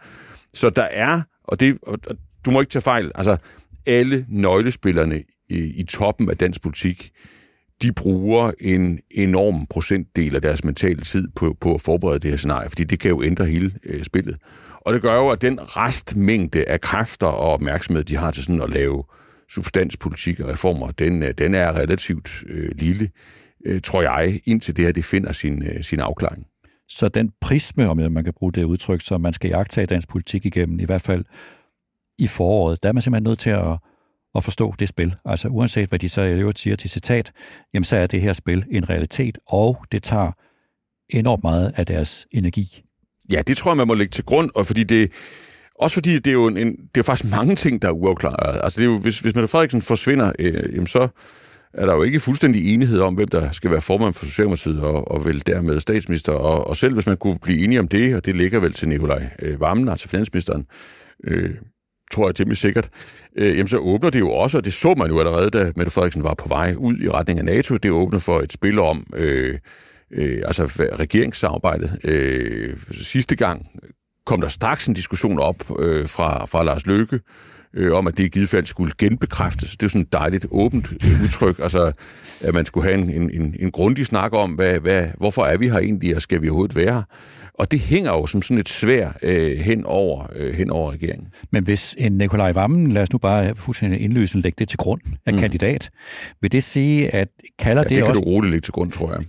Så der er, og, det, og, og du må ikke tage fejl, altså alle nøglespillerne i, i toppen af dansk politik, de bruger en enorm procentdel af deres mentale tid på, på at forberede det her scenarie, fordi det kan jo ændre hele øh, spillet. Og det gør jo, at den restmængde af kræfter og opmærksomhed, de har til sådan at lave substanspolitik og reformer, den, øh, den er relativt øh, lille, øh, tror jeg, indtil det her det finder sin, øh, sin afklaring. Så den prisme, om man kan bruge det udtryk, som man skal jagtage dansk politik igennem, i hvert fald i foråret, der er man simpelthen nødt til at at forstå det spil. Altså uanset hvad de så i øvrigt siger til citat, jamen så er det her spil en realitet, og det tager enormt meget af deres energi. Ja, det tror jeg, man må lægge til grund, og fordi det, også fordi det er jo en, det er faktisk mange ting, der er uafklaret. Altså det er jo, hvis, hvis Mette Frederiksen forsvinder, øh, jamen så er der jo ikke fuldstændig enighed om, hvem der skal være formand for Socialdemokratiet og, og vel dermed statsminister. Og, og selv hvis man kunne blive enige om det, og det ligger vel til Nikolaj øh, Vammen, altså finansministeren, øh, tror jeg temmelig sikkert, øh, jamen så åbner det jo også, og det så man jo allerede, da Mette Frederiksen var på vej ud i retning af NATO, det åbner for et spil om, øh, øh, altså regeringssamarbejdet. Øh, sidste gang kom der straks en diskussion op øh, fra, fra Lars Løkke, øh, om, at det i givet fald skulle genbekræftes. Det er sådan et dejligt åbent øh, udtryk, altså at man skulle have en, en, en grundig snak om, hvad, hvad, hvorfor er vi her egentlig, og skal vi overhovedet være her? Og det hænger jo som sådan et svær øh, hen, over, øh, hen over regeringen. Men hvis en Nikolaj Vammen, lad os nu bare fuldstændig indløsende lægge det til grund af mm. kandidat, vil det sige, at kalder ja, det, det kan også... du roligt lægge til grund, tror jeg.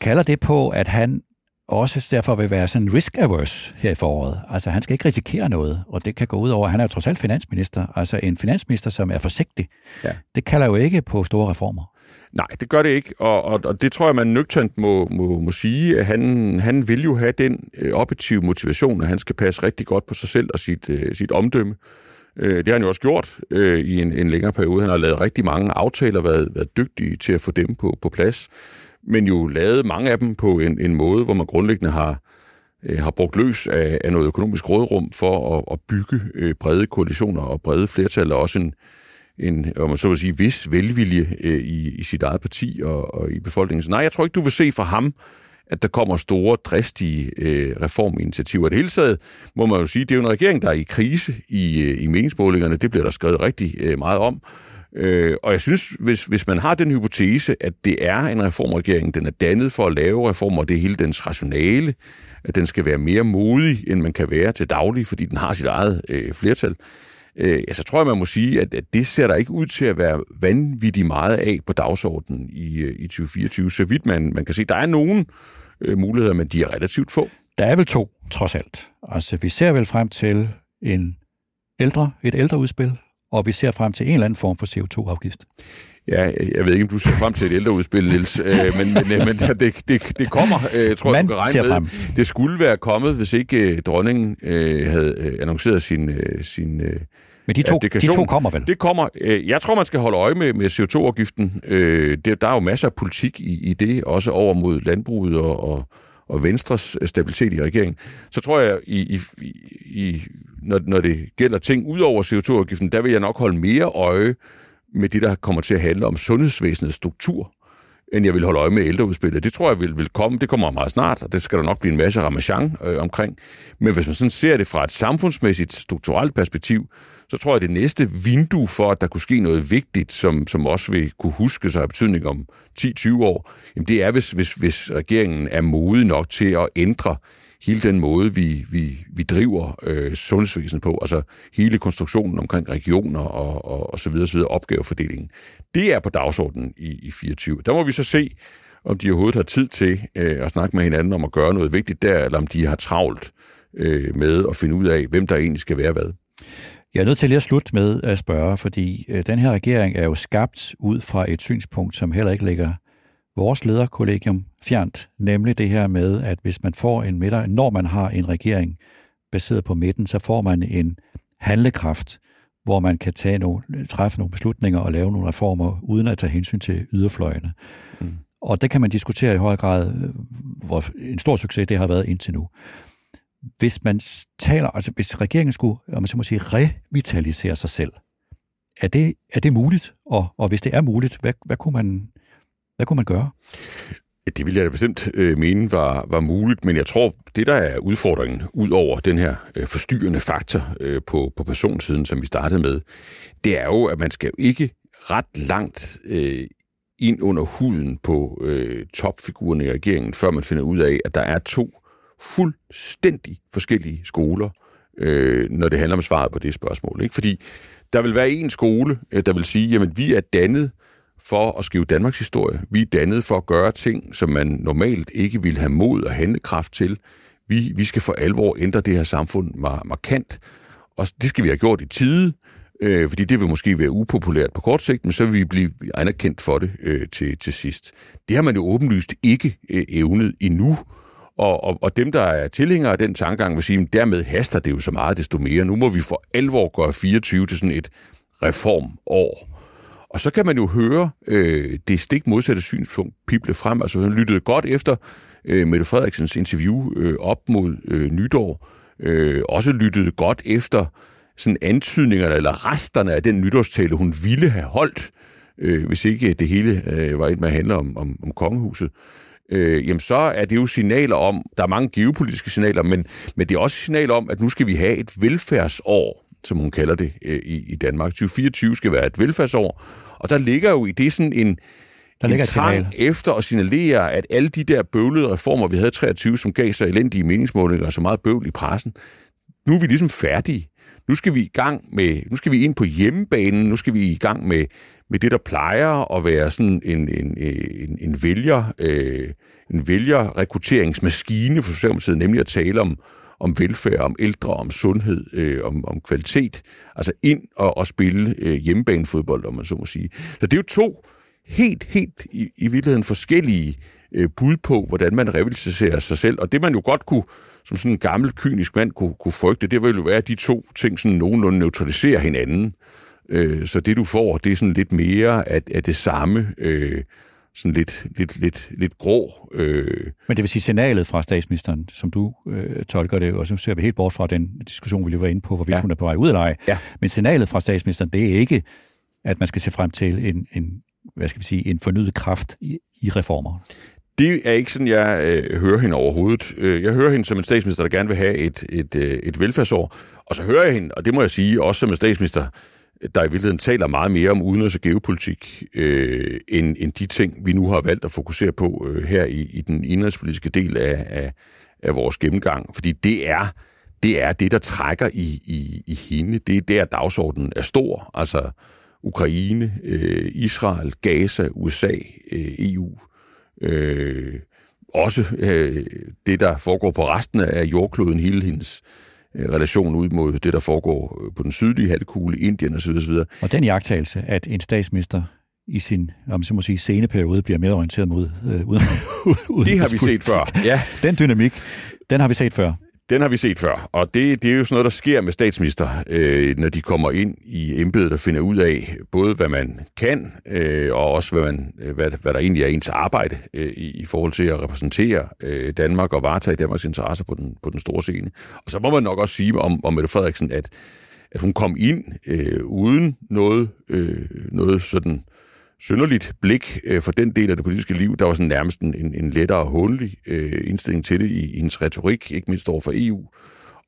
Kalder det på, at han også derfor vil være sådan risk-averse her i foråret. Altså, han skal ikke risikere noget, og det kan gå ud over, han er jo trods alt finansminister, altså en finansminister, som er forsigtig. Ja. Det kalder jo ikke på store reformer. Nej, det gør det ikke, og, og, og det tror jeg, man nøgternt må, må, må sige, at han, han vil jo have den øh, objektive motivation, at han skal passe rigtig godt på sig selv og sit, øh, sit omdømme. Øh, det har han jo også gjort øh, i en, en længere periode. Han har lavet rigtig mange aftaler, været, været dygtig til at få dem på, på plads men jo lavet mange af dem på en, en måde, hvor man grundlæggende har, øh, har brugt løs af, af noget økonomisk rådrum for at, at bygge øh, brede koalitioner og brede flertal, og også en, en om man så vil sige, vis velvilje øh, i, i sit eget parti og, og i befolkningen. Så nej, jeg tror ikke, du vil se fra ham, at der kommer store, dristige øh, reforminitiativer. Det hele taget må man jo sige, det er jo en regering, der er i krise i, øh, i meningsmålingerne. Det bliver der skrevet rigtig øh, meget om. Øh, og jeg synes, hvis, hvis man har den hypotese, at det er en reformregering, den er dannet for at lave reformer, og det er hele dens rationale, at den skal være mere modig, end man kan være til daglig, fordi den har sit eget øh, flertal, øh, ja, så tror jeg, man må sige, at, at det ser der ikke ud til at være vanvittigt meget af på dagsordenen i, øh, i 2024, så vidt man, man kan se. Der er nogle øh, muligheder, men de er relativt få. Der er vel to, trods alt. Altså, vi ser vel frem til en ældre, et ældre udspil, og vi ser frem til en eller anden form for CO2-afgift. Ja, jeg ved ikke, om du ser frem til et ældreudspil, Niels, øh, men, men, men det, det, det kommer, øh, tror jeg, Man du kan regne med. Frem. Det skulle være kommet, hvis ikke øh, dronningen havde annonceret sin, sin men de to, de to kommer vel? Det kommer. Jeg tror, man skal holde øje med, med CO2-afgiften. Der er jo masser af politik i, i det, også over mod landbruget og, og, og Venstres stabilitet i regeringen. Så tror jeg, i, i, i når, når det gælder ting ud over CO2-afgiften, der vil jeg nok holde mere øje med det, der kommer til at handle om sundhedsvæsenets struktur, end jeg vil holde øje med ældreudspillet. Det tror jeg vil, vil komme. Det kommer meget snart, og det skal der nok blive en masse ramachan øh, omkring. Men hvis man sådan ser det fra et samfundsmæssigt, strukturelt perspektiv, så tror jeg, at det næste vindue for, at der kunne ske noget vigtigt, som, som også vil kunne huske sig af betydning om 10-20 år, jamen det er, hvis, hvis, hvis regeringen er modig nok til at ændre hele den måde, vi, vi, vi driver øh, sundhedsvæsenet på, altså hele konstruktionen omkring regioner og, og, og så videre, så videre, opgavefordelingen, det er på dagsordenen i, i 24. Der må vi så se, om de overhovedet har tid til øh, at snakke med hinanden om at gøre noget vigtigt der, eller om de har travlt øh, med at finde ud af, hvem der egentlig skal være hvad. Jeg er nødt til lige at slutte med at spørge, fordi øh, den her regering er jo skabt ud fra et synspunkt, som heller ikke ligger vores lederkollegium fjernt, nemlig det her med, at hvis man får en midter, når man har en regering baseret på midten, så får man en handlekraft, hvor man kan tage nogle, træffe nogle beslutninger og lave nogle reformer, uden at tage hensyn til yderfløjene. Mm. Og det kan man diskutere i høj grad, hvor en stor succes det har været indtil nu. Hvis man taler, altså hvis regeringen skulle, om man så må sige, revitalisere sig selv, er det, er det muligt? Og, og hvis det er muligt, hvad, hvad kunne man hvad kunne man gøre? Det ville jeg da bestemt øh, mene var, var muligt, men jeg tror, det der er udfordringen, ud over den her øh, forstyrrende faktor øh, på, på personsiden, som vi startede med, det er jo, at man skal jo ikke ret langt øh, ind under huden på øh, topfigurerne i regeringen, før man finder ud af, at der er to fuldstændig forskellige skoler, øh, når det handler om svaret på det spørgsmål. Ikke? Fordi der vil være en skole, øh, der vil sige, jamen vi er dannet for at skrive Danmarks historie. Vi er dannet for at gøre ting, som man normalt ikke vil have mod og handekraft til. Vi, vi skal for alvor ændre det her samfund markant, og det skal vi have gjort i tide, øh, fordi det vil måske være upopulært på kort sigt, men så vil vi blive anerkendt for det øh, til, til sidst. Det har man jo åbenlyst ikke øh, evnet endnu, og, og, og dem, der er tilhængere af den tankegang, vil sige, at dermed haster det jo så meget, desto mere. Nu må vi for alvor gøre 24 til sådan et reformår. Og så kan man jo høre øh, det stik modsatte synspunkt pible frem. Altså, han lyttede godt efter øh, Mette Frederiksens interview øh, op mod øh, nytår. Øh, også lyttede godt efter sådan antydningerne eller resterne af den nytårstale, hun ville have holdt, øh, hvis ikke det hele øh, var et med at handle om, om, om kongehuset øh, jamen så er det jo signaler om, der er mange geopolitiske signaler, men, men det er også signaler om, at nu skal vi have et velfærdsår, som hun kalder det øh, i, i Danmark. 2024 skal være et velfærdsår, og der ligger jo i det sådan en, der ligger en trang efter at signalere, at alle de der bøvlede reformer, vi havde i 23, som gav sig elendige meningsmålinger og så meget bøvl i pressen, nu er vi ligesom færdige. Nu skal vi i gang med, nu skal vi ind på hjemmebanen, nu skal vi i gang med, med det, der plejer at være sådan en, en, en, en vælger, øh, en vælgerrekrutteringsmaskine for Socialdemokratiet, nemlig at tale om, om velfærd, om ældre, om sundhed, øh, om, om kvalitet. Altså ind og, og spille øh, hjemmebanefodbold, om man så må sige. Så det er jo to helt, helt i, i virkeligheden forskellige øh, bud på, hvordan man revitaliserer sig selv. Og det man jo godt kunne, som sådan en gammel, kynisk mand kunne, kunne frygte, det ville jo være, at de to ting sådan nogenlunde neutraliserer hinanden. Øh, så det du får, det er sådan lidt mere af, af det samme, øh, sådan lidt, lidt, lidt, lidt grå. Øh. Men det vil sige signalet fra statsministeren, som du øh, tolker det, og så ser vi helt bort fra den diskussion, vi lige var inde på, hvorvidt ja. hun er på vej ud af leje. Ja. Men signalet fra statsministeren, det er ikke, at man skal se frem til en, en hvad skal vi sige, en fornyet kraft i, i reformer. Det er ikke sådan, jeg øh, hører hende overhovedet. Øh, jeg hører hende som en statsminister, der gerne vil have et, et, øh, et velfærdsår. Og så hører jeg hende, og det må jeg sige, også som en statsminister, der i virkeligheden taler meget mere om udenrigs- og geopolitik, øh, end, end de ting, vi nu har valgt at fokusere på øh, her i, i den indrigspolitiske del af, af, af vores gennemgang. Fordi det er det, er det der trækker i, i, i hende. Det er der, dagsordenen er stor. Altså Ukraine, øh, Israel, Gaza, USA, øh, EU. Øh, også øh, det, der foregår på resten af jordkloden, hele hendes Øh, relation ud mod det, der foregår på den sydlige halvkugle, Indien osv. osv. Og den jagttagelse, at en statsminister i sin, om så må sige, sceneperiode bliver mere orienteret mod øh, uden, uden Det har vi set før. Ja. Den dynamik, den har vi set før. Den har vi set før, og det, det er jo sådan noget, der sker med statsminister, øh, når de kommer ind i embedet og finder ud af både, hvad man kan, øh, og også, hvad, man, øh, hvad, hvad der egentlig er ens arbejde øh, i, i forhold til at repræsentere øh, Danmark og varetage Danmarks interesser på den, på den store scene. Og så må man nok også sige om, om Mette Frederiksen, at, at hun kom ind øh, uden noget, øh, noget sådan synderligt blik øh, for den del af det politiske liv. Der var sådan nærmest en, en lettere håndelig øh, indstilling til det i, i hendes retorik, ikke mindst over for EU.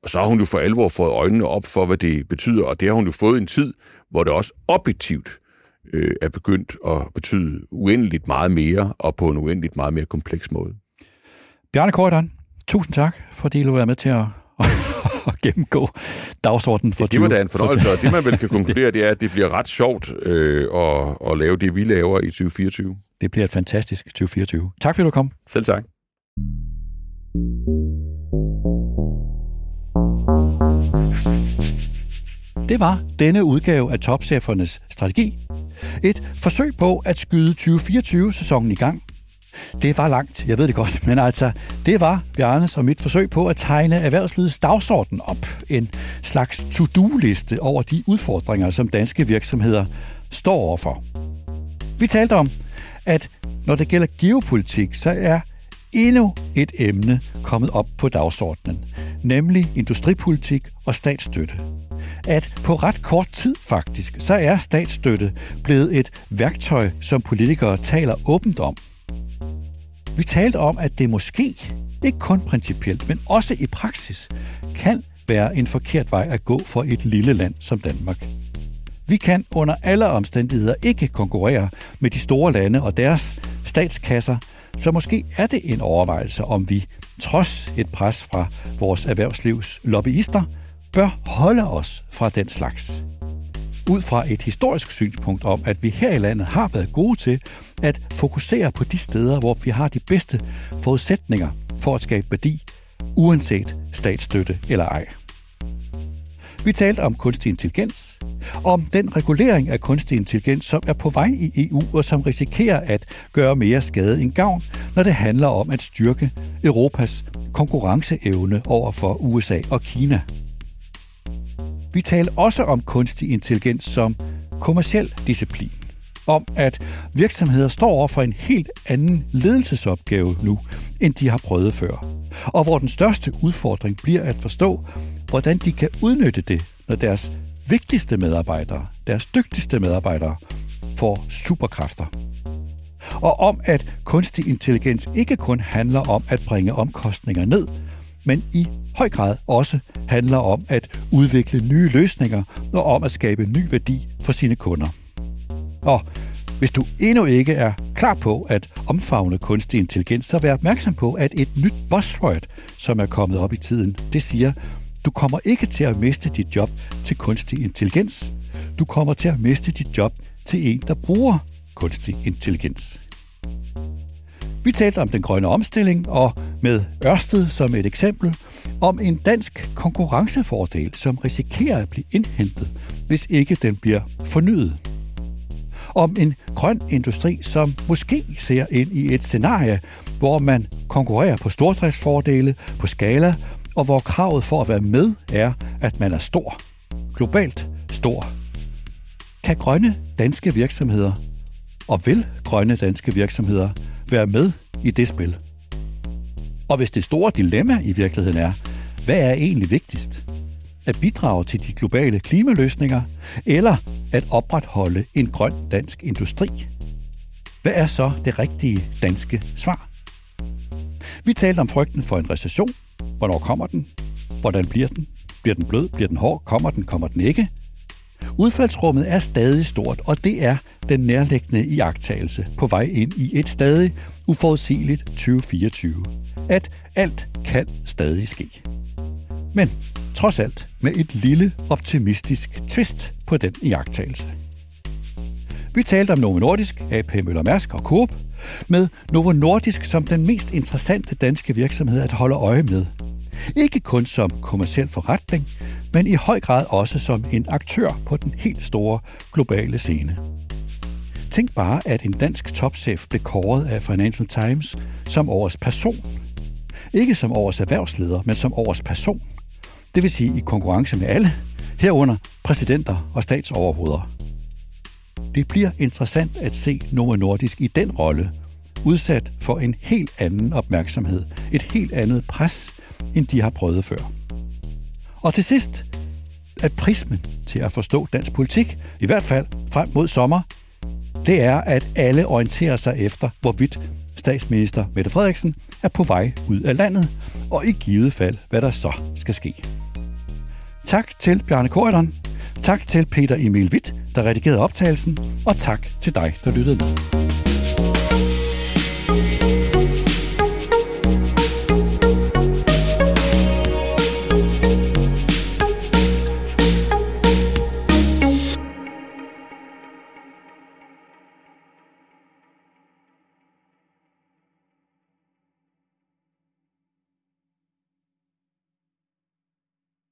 Og så har hun jo for alvor fået øjnene op for, hvad det betyder, og det har hun jo fået i en tid, hvor det også objektivt øh, er begyndt at betyde uendeligt meget mere, og på en uendeligt meget mere kompleks måde. Bjarne Korydon, tusind tak, fordi du var med til at at gennemgå dagsordenen for ja, Det var da en fornøjelse, og det man vel kan konkludere, det er, at det bliver ret sjovt øh, at, at lave det, vi laver i 2024. Det bliver et fantastisk 2024. Tak fordi du kom. Selv tak. Det var denne udgave af Topchefernes Strategi. Et forsøg på at skyde 2024-sæsonen i gang det var langt, jeg ved det godt, men altså, det var Bjarnes og mit forsøg på at tegne erhvervslivets dagsorden op. En slags to-do-liste over de udfordringer, som danske virksomheder står overfor. Vi talte om, at når det gælder geopolitik, så er endnu et emne kommet op på dagsordenen, nemlig industripolitik og statsstøtte. At på ret kort tid faktisk, så er statsstøtte blevet et værktøj, som politikere taler åbent om – vi talte om, at det måske, ikke kun principielt, men også i praksis, kan være en forkert vej at gå for et lille land som Danmark. Vi kan under alle omstændigheder ikke konkurrere med de store lande og deres statskasser, så måske er det en overvejelse, om vi, trods et pres fra vores erhvervslivs lobbyister, bør holde os fra den slags ud fra et historisk synspunkt om, at vi her i landet har været gode til at fokusere på de steder, hvor vi har de bedste forudsætninger for at skabe værdi, uanset statsstøtte eller ej. Vi talte om kunstig intelligens, om den regulering af kunstig intelligens, som er på vej i EU og som risikerer at gøre mere skade end gavn, når det handler om at styrke Europas konkurrenceevne over for USA og Kina – vi taler også om kunstig intelligens som kommersiel disciplin. om, at virksomheder står over for en helt anden ledelsesopgave nu, end de har prøvet før. Og hvor den største udfordring bliver at forstå, hvordan de kan udnytte det, når deres vigtigste medarbejdere, deres dygtigste medarbejdere, får superkræfter. Og om, at kunstig intelligens ikke kun handler om at bringe omkostninger ned, men i høj grad også handler om at udvikle nye løsninger og om at skabe ny værdi for sine kunder. Og hvis du endnu ikke er klar på at omfavne kunstig intelligens, så vær opmærksom på, at et nyt buzzword, som er kommet op i tiden, det siger, du kommer ikke til at miste dit job til kunstig intelligens. Du kommer til at miste dit job til en, der bruger kunstig intelligens. Vi talte om den grønne omstilling og med Ørsted som et eksempel om en dansk konkurrencefordel, som risikerer at blive indhentet, hvis ikke den bliver fornyet. Om en grøn industri, som måske ser ind i et scenarie, hvor man konkurrerer på stordriftsfordele, på skala, og hvor kravet for at være med er, at man er stor. Globalt stor. Kan grønne danske virksomheder, og vil grønne danske virksomheder, være med i det spil? Og hvis det store dilemma i virkeligheden er, hvad er egentlig vigtigst? At bidrage til de globale klimaløsninger, eller at opretholde en grøn dansk industri? Hvad er så det rigtige danske svar? Vi talte om frygten for en recession. Hvornår kommer den? Hvordan bliver den? Bliver den blød? Bliver den hård? Kommer den? Kommer den ikke? Udfaldsrummet er stadig stort, og det er den nærliggende iagttagelse på vej ind i et stadig uforudsigeligt 2024. At alt kan stadig ske. Men trods alt med et lille optimistisk twist på den iagttagelse. Vi talte om Novo Nordisk, AP Møller Mærsk og Coop, med Novo Nordisk som den mest interessante danske virksomhed at holde øje med. Ikke kun som kommersiel forretning, men i høj grad også som en aktør på den helt store globale scene. Tænk bare, at en dansk topchef blev kåret af Financial Times som årets person. Ikke som årets erhvervsleder, men som årets person. Det vil sige i konkurrence med alle, herunder præsidenter og statsoverhoveder. Det bliver interessant at se Novo Nordisk i den rolle, udsat for en helt anden opmærksomhed, et helt andet pres, end de har prøvet før. Og til sidst, at prismen til at forstå dansk politik, i hvert fald frem mod sommer, det er, at alle orienterer sig efter, hvorvidt statsminister Mette Frederiksen er på vej ud af landet, og i givet fald, hvad der så skal ske. Tak til Bjarne Korydon, tak til Peter Emil Witt, der redigerede optagelsen, og tak til dig, der lyttede med.